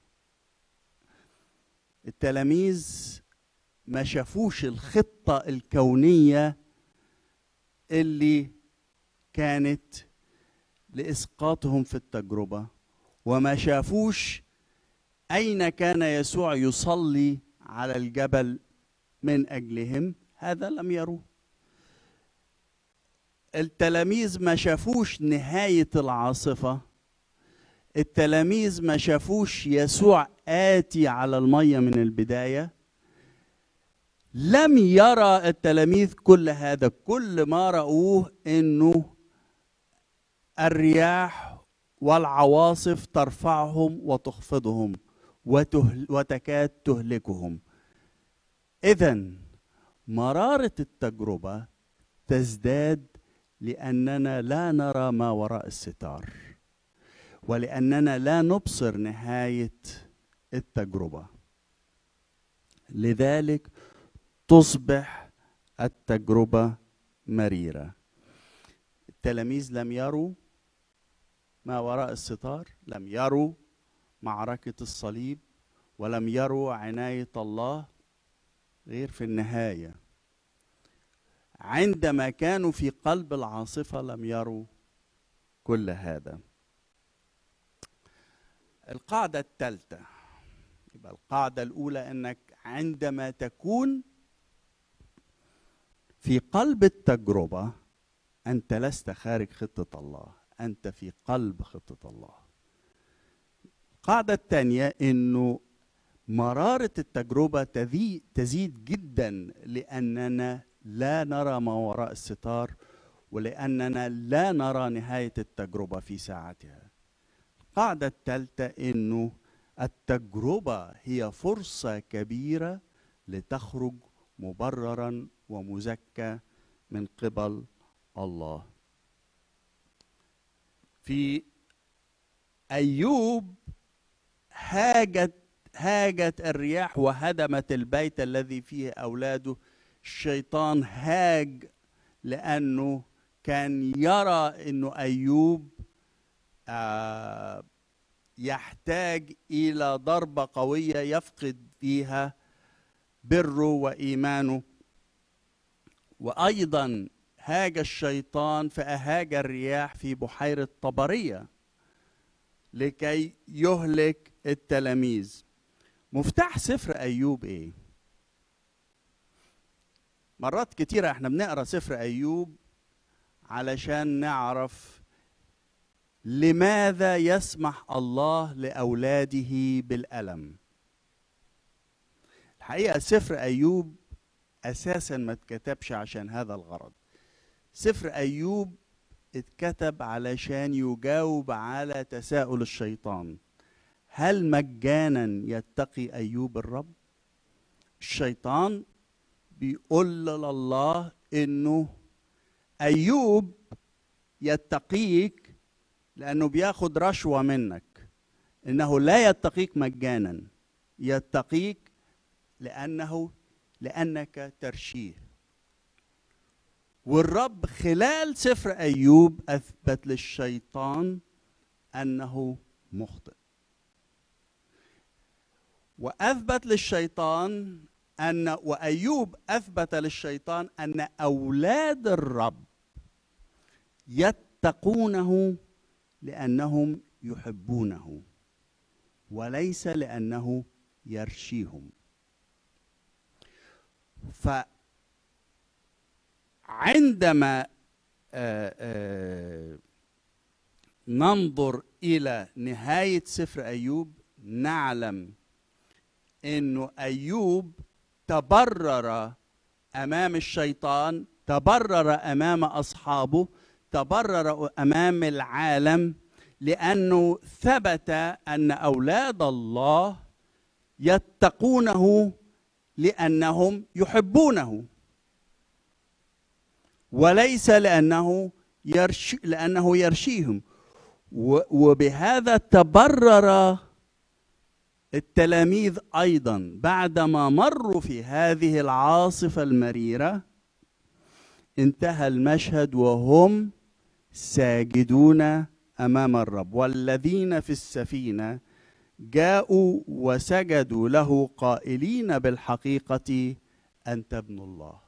التلاميذ ما شافوش الخطة الكونية اللي كانت لإسقاطهم في التجربة وما شافوش أين كان يسوع يصلي على الجبل من أجلهم. هذا لم يروه. التلاميذ ما شافوش نهاية العاصفة. التلاميذ ما شافوش يسوع آتي على المية من البداية. لم يرى التلاميذ كل هذا. كل ما رأوه إنه الرياح والعواصف ترفعهم وتخفضهم وتهل وتكاد تهلكهم. اذا مرارة التجربة تزداد لأننا لا نرى ما وراء الستار ولأننا لا نبصر نهاية التجربة. لذلك تصبح التجربة مريرة. التلاميذ لم يروا ما وراء الستار لم يروا معركة الصليب ولم يروا عناية الله غير في النهاية. عندما كانوا في قلب العاصفة لم يروا كل هذا. القاعدة الثالثة. يبقى القاعدة الأولى أنك عندما تكون في قلب التجربة أنت لست خارج خطة الله أنت في قلب خطة الله. القاعدة الثانية أنه مرارة التجربة تذي- تزيد جدا لأننا لا نرى ما وراء الستار ولأننا لا نرى نهاية التجربة في ساعتها. القاعدة الثالثة أنه التجربة هي فرصة كبيرة لتخرج مبررا ومزكى من قبل الله. في أيوب هاجت هاجت الرياح وهدمت البيت الذي فيه أولاده الشيطان هاج لأنه كان يرى أنه أيوب آه يحتاج إلى ضربة قوية يفقد فيها بره وإيمانه وأيضا هاج الشيطان فأهاج الرياح في بحيرة طبرية لكي يهلك التلاميذ مفتاح سفر أيوب إيه؟ مرات كتيرة إحنا بنقرأ سفر أيوب علشان نعرف لماذا يسمح الله لأولاده بالألم. الحقيقة سفر أيوب أساسا ما اتكتبش عشان هذا الغرض. سفر أيوب اتكتب علشان يجاوب على تساؤل الشيطان. هل مجانا يتقي أيوب الرب؟ الشيطان بيقول لله إنه أيوب يتقيك لأنه بياخد رشوة منك. إنه لا يتقيك مجانا يتقيك لأنه لأنك ترشيه. والرب خلال سفر أيوب أثبت للشيطان أنه مخطئ. وأثبت للشيطان أن وأيوب أثبت للشيطان أن أولاد الرب يتقونه لأنهم يحبونه وليس لأنه يرشيهم. فعندما آه، آه، ننظر إلى نهاية سفر أيوب نعلم إنه أيوب تبرر أمام الشيطان تبرر أمام أصحابه تبرر أمام العالم لأنه ثبت أن أولاد الله يتقونه لأنهم يحبونه. وليس لأنه يرشي لأنه يرشيهم. وبهذا تبرر التلاميذ أيضا بعدما مروا في هذه العاصفة المريرة انتهى المشهد وهم ساجدون أمام الرب. والذين في السفينة جاءوا وسجدوا له قائلين بالحقيقة أنت ابن الله.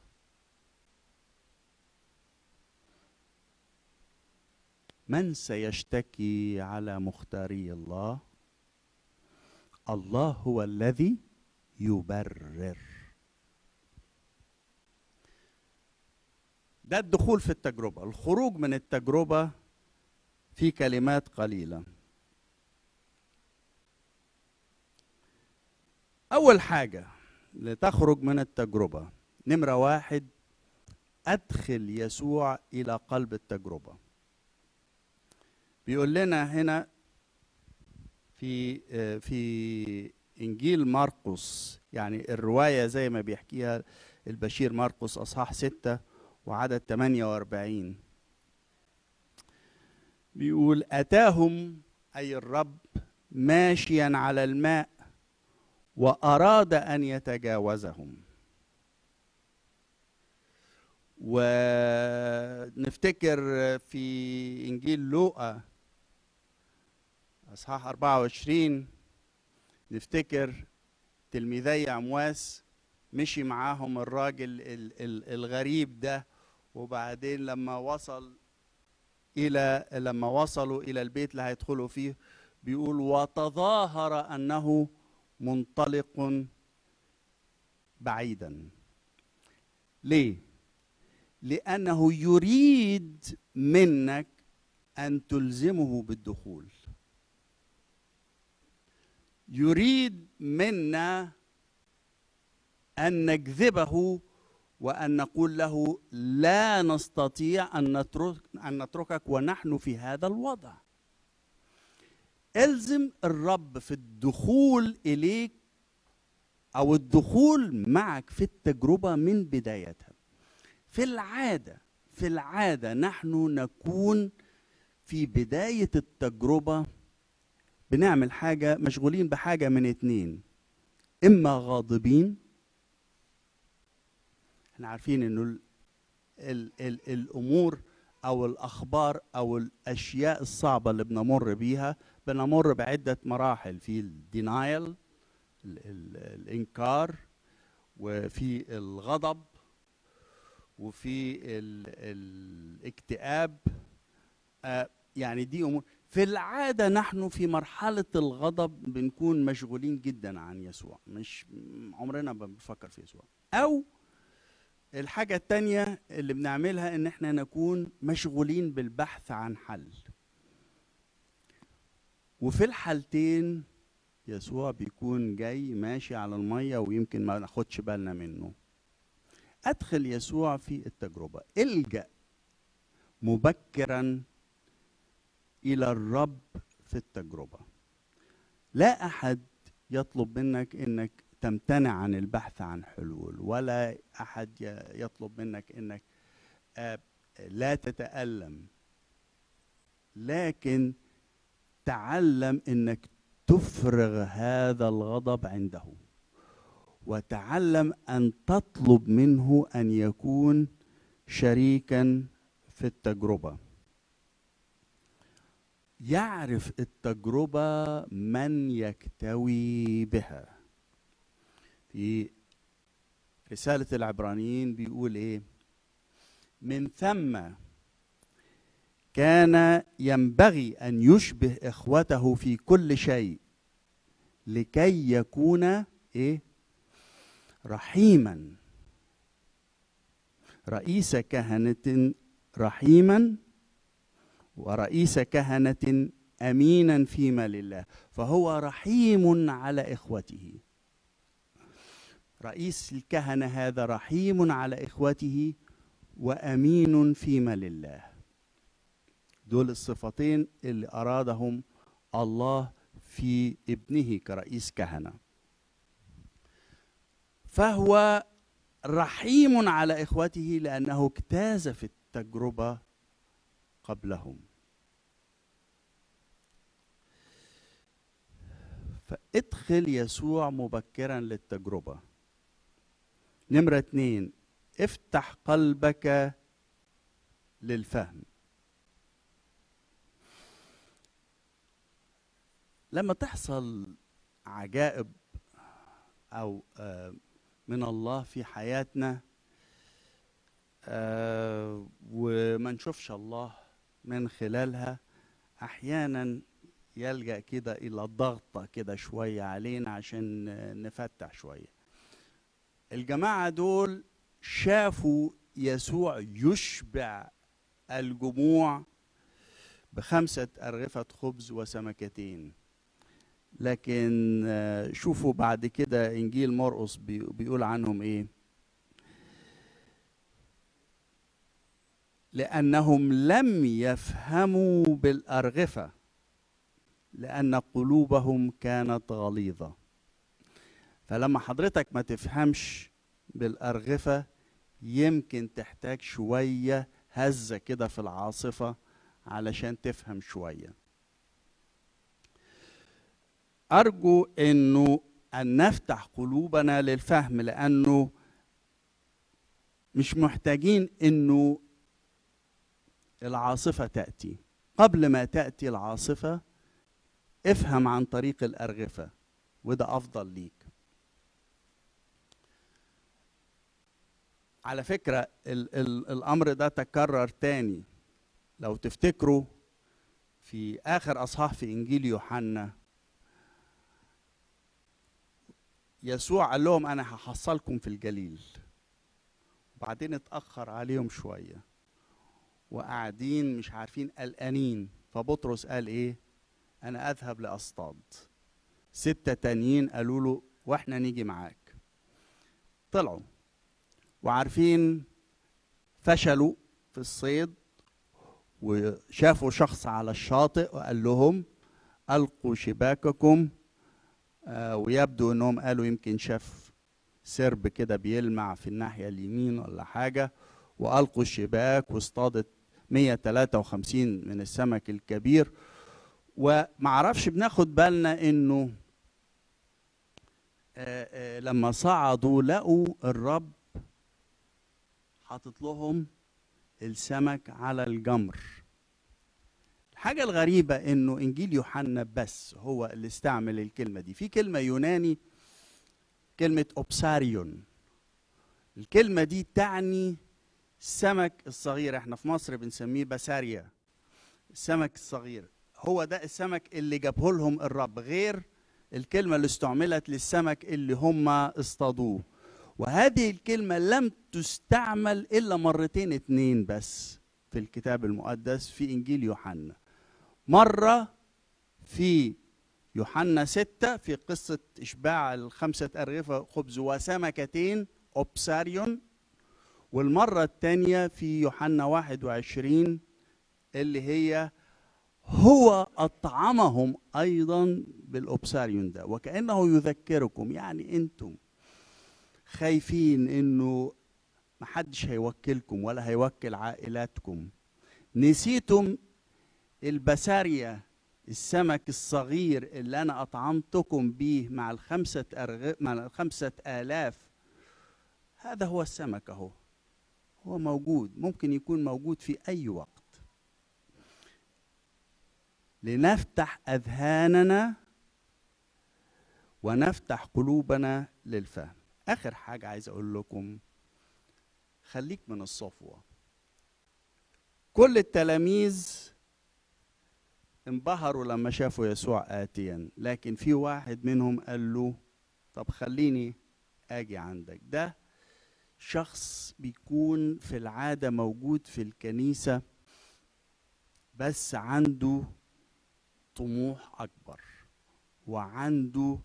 من سيشتكي على مختاري الله؟ الله هو الذي يبرر. ده الدخول في التجربة الخروج من التجربة في كلمات قليلة. أول حاجة لتخرج من التجربة نمرة واحد أدخل يسوع إلى قلب التجربة. بيقول لنا هنا في آه، في إنجيل مرقس يعني الرواية زي ما بيحكيها البشير مرقس أصحاح ستة وعدد 48 بيقول أتاهم أي الرب ماشيا على الماء وأراد أن يتجاوزهم. ونفتكر في إنجيل لوقا إصحاح 24 نفتكر تلميذي عمواس مشي معاهم الراجل ال- ال- الغريب ده وبعدين لما وصل إلى لما وصلوا إلى البيت اللي هيدخلوا فيه بيقول وتظاهر أنه منطلق بعيدا. ليه؟ لأنه يريد منك أن تلزمه بالدخول. يريد منا أن نجذبه وأن نقول له لا نستطيع أن نترك أن نتركك ونحن في هذا الوضع. ألزم الرب في الدخول إليك أو الدخول معك في التجربة من بدايتها. في العاده في العادة نحن نكون في بداية التجربة بنعمل حاجة مشغولين بحاجة من اتنين. إما غاضبين. إحنا عارفين إنه ال ال ال الأمور أو الأخبار أو الأشياء الصعبة اللي بنمر بيها بنمر بعدة مراحل. في الدينايل الإنكار وفي الغضب وفي ال الاكتئاب. آه، يعني دي أمور. في العادة نحن في مرحلة الغضب بنكون مشغولين جدا عن يسوع. مش عمرنا ما بنفكر في يسوع. أو الحاجة التانية اللي بنعملها إن إحنا نكون مشغولين بالبحث عن حل. وفي الحالتين يسوع بيكون جاي ماشي على المية ويمكن ما ناخدش بالنا منه. أدخل يسوع في التجربة. إلجأ مبكرا إلى الرب في التجربة. لا أحد يطلب منك إنك تمتنع عن البحث عن حلول ولا أحد يطلب منك إنك آه، لا تتألم. لكن تعلم إنك تفرغ هذا الغضب عنده وتعلم أن تطلب منه أن يكون شريكا في التجربة. يعرف التجربة من يكتوي بها. في رسالة العبرانيين بيقول إيه؟ من ثم كان ينبغي أن يشبه إخوته في كل شيء لكي يكون إيه؟ رحيما. رئيس كهنة رحيما ورئيس كهنة أمينا فيما لله فهو رحيم على إخوته. رئيس الكهنة هذا رحيم على إخوته وأمين فيما لله دول الصفتين اللي أرادهم الله في ابنه كرئيس كهنة. فهو رحيم على إخوته لأنه اجتاز في التجربة قبلهم. فادخل يسوع مبكرا للتجربة. نمرة اتنين افتح قلبك للفهم. لما تحصل عجائب أو آه، من الله في حياتنا آه، وما نشوفش الله من خلالها أحيانا يلجأ كده إلى ضغطة كده شوية علينا عشان نفتح شوية. الجماعة دول شافوا يسوع يشبع الجموع بخمسة أرغفة خبز وسمكتين. لكن آه، شوفوا بعد كده إنجيل مرقس بي- بيقول عنهم إيه؟ لأنهم لم يفهموا بالأرغفة لأن قلوبهم كانت غليظة. فلما حضرتك ما تفهمش بالأرغفة يمكن تحتاج شوية هزة كده في العاصفة علشان تفهم شوية. أرجو أنه أن نفتح قلوبنا للفهم لأنه مش محتاجين إنه العاصفة تأتي. قبل ما تأتي العاصفة افهم عن طريق الأرغفة وده أفضل ليك. على فكرة ال ال الأمر ده تكرر تاني. لو تفتكروا في آخر أصحاح في إنجيل يوحنا يسوع قال لهم أنا هحصلكم في الجليل. وبعدين اتأخر عليهم شوية. وقاعدين مش عارفين قلقانين. فبطرس قال إيه؟ أنا أذهب لأصطاد. ستة تانيين قالوا له وإحنا نيجي معاك. طلعوا. وعارفين فشلوا في الصيد وشافوا شخص على الشاطئ وقال لهم ألقوا شباككم. آه ويبدو إنهم قالوا يمكن شاف سرب كده بيلمع في الناحية اليمين ولا حاجة. وألقوا الشباك واصطادت 153 من السمك الكبير. ومعرفش بناخد بالنا إنه آه آه لما صعدوا لقوا الرب حاطط لهم السمك على الجمر. الحاجة الغريبة إنه إنجيل يوحنا بس هو اللي استعمل الكلمة دي. في كلمة يوناني كلمة أوبساريون. الكلمة دي تعني السمك الصغير إحنا في مصر بنسميه بساريا السمك الصغير هو ده السمك اللي جابه لهم الرب غير الكلمة اللي استعملت للسمك اللي هم اصطادوه. وهذه الكلمة لم تستعمل إلا مرتين اتنين بس في الكتاب المقدس في إنجيل يوحنا. مرة في يوحنا ستة في قصة إشباع الخمسة أرغفة خبز وسمكتين أوبساريون والمرة الثانية في يوحنا واحد وعشرين اللي هي هو أطعمهم أيضا بالأوبساريون ده وكأنه يذكركم. يعني أنتم خايفين إنه محدش هيوكلكم ولا هيوكل عائلاتكم. نسيتم البسارية السمك الصغير اللي أنا أطعمتكم به مع الخمسة أرغ... مع الخمسة آلاف. هذا هو السمك أهو. هو موجود ممكن يكون موجود في أي وقت. لنفتح أذهاننا ونفتح قلوبنا للفهم. آخر حاجة عايز أقول لكم خليك من الصفوة. كل التلاميذ انبهروا لما شافوا يسوع اتيا لكن في واحد منهم قال له طب خليني آجي عندك. ده شخص بيكون في العادة موجود في الكنيسة بس عنده طموح أكبر وعنده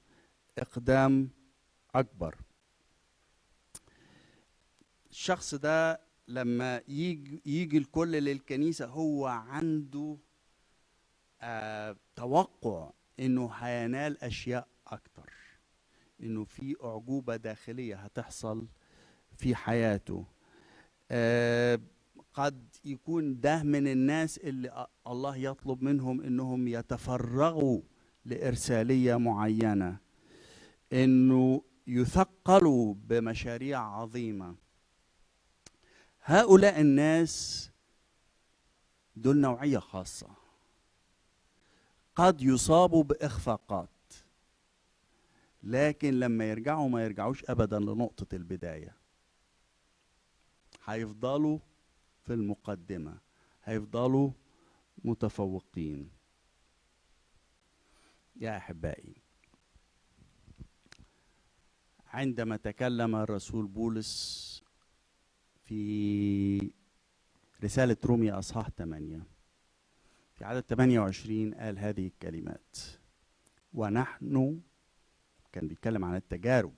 إقدام أكبر. الشخص ده لما يجي يجي الكل للكنيسة هو عنده آه توقع إنه هينال أشياء أكتر إنه في أعجوبة داخلية هتحصل في حياته. آه قد يكون ده من الناس اللي الله يطلب منهم إنهم يتفرغوا لإرسالية معينة إنه يثقلوا بمشاريع عظيمة. هؤلاء الناس دول نوعية خاصة. قد يصابوا بإخفاقات لكن لما يرجعوا ما يرجعوش ابدا لنقطة البداية. هيفضلوا في المقدمة هيفضلوا متفوقين. يا أحبائي عندما تكلم الرسول بولس في رسالة روميا أصحاح 8 في عدد 28 قال هذه الكلمات ونحن كان بيتكلم عن التجارب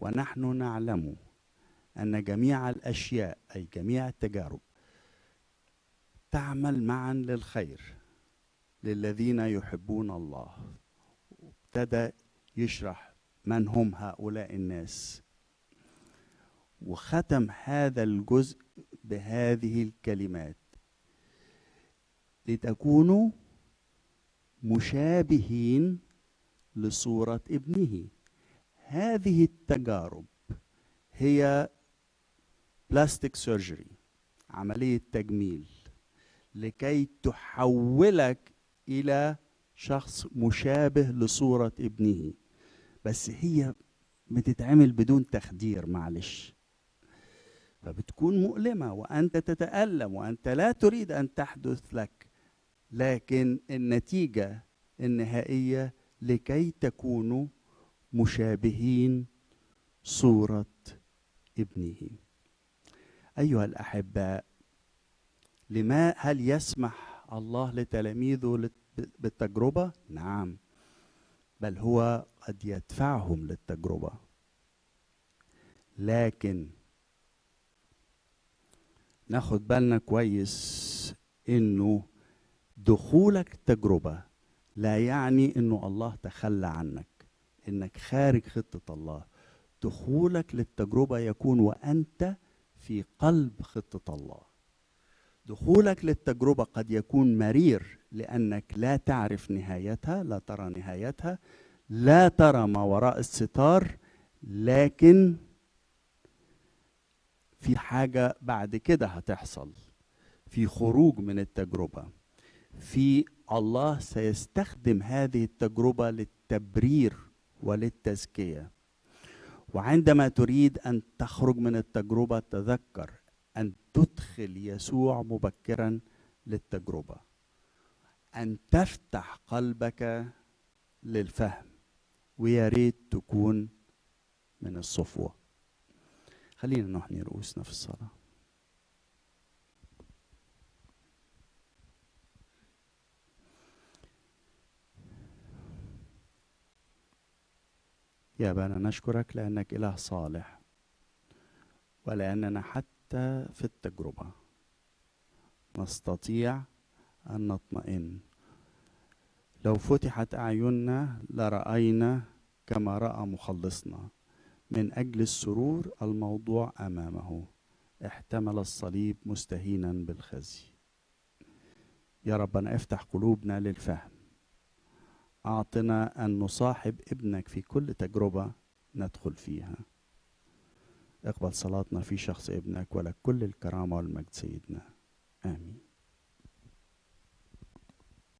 ونحن نعلم أن جميع الأشياء أي جميع التجارب تعمل معا للخير للذين يحبون الله. ابتدى يشرح من هم هؤلاء الناس. وختم هذا الجزء بهذه الكلمات. لتكونوا مشابهين لصورة ابنه. هذه التجارب هي بلاستيك سيرجري عملية تجميل لكي تحولك إلى شخص مشابه لصورة ابنه. بس هي بتتعمل بدون تخدير معلش. فبتكون مؤلمة وأنت تتألم وأنت لا تريد أن تحدث لك. لكن النتيجة النهائية لكي تكونوا مشابهين صورة ابنه. أيها الأحباء لما هل يسمح الله لتلاميذه لت- بالتجربة؟ نعم بل هو قد يدفعهم للتجربة لكن ناخد بالنا كويس إنه دخولك تجربة لا يعني إنه الله تخلى عنك إنك خارج خطة الله دخولك للتجربة يكون وأنت في قلب خطة الله. دخولك للتجربة قد يكون مرير لأنك لا تعرف نهايتها لا ترى نهايتها لا ترى ما وراء الستار لكن في حاجة بعد كده هتحصل. في خروج من التجربة. في الله سيستخدم هذه التجربة للتبرير وللتزكية. وعندما تريد أن تخرج من التجربة تذكر أن تدخل يسوع مبكرا للتجربة. أن تفتح قلبك للفهم ويا ريت تكون من الصفوة. خلينا نحني رؤوسنا في الصلاة. يا أبانا نشكرك لأنك إله صالح ولأننا حتى في التجربة نستطيع أن نطمئن. لو فتحت أعيننا لرأينا كما رأى مخلصنا. من أجل السرور الموضوع أمامه. احتمل الصليب مستهينا بالخزي. يا ربنا افتح قلوبنا للفهم. أعطنا أن نصاحب ابنك في كل تجربة ندخل فيها. اقبل صلاتنا في شخص ابنك ولك كل الكرامة والمجد سيدنا.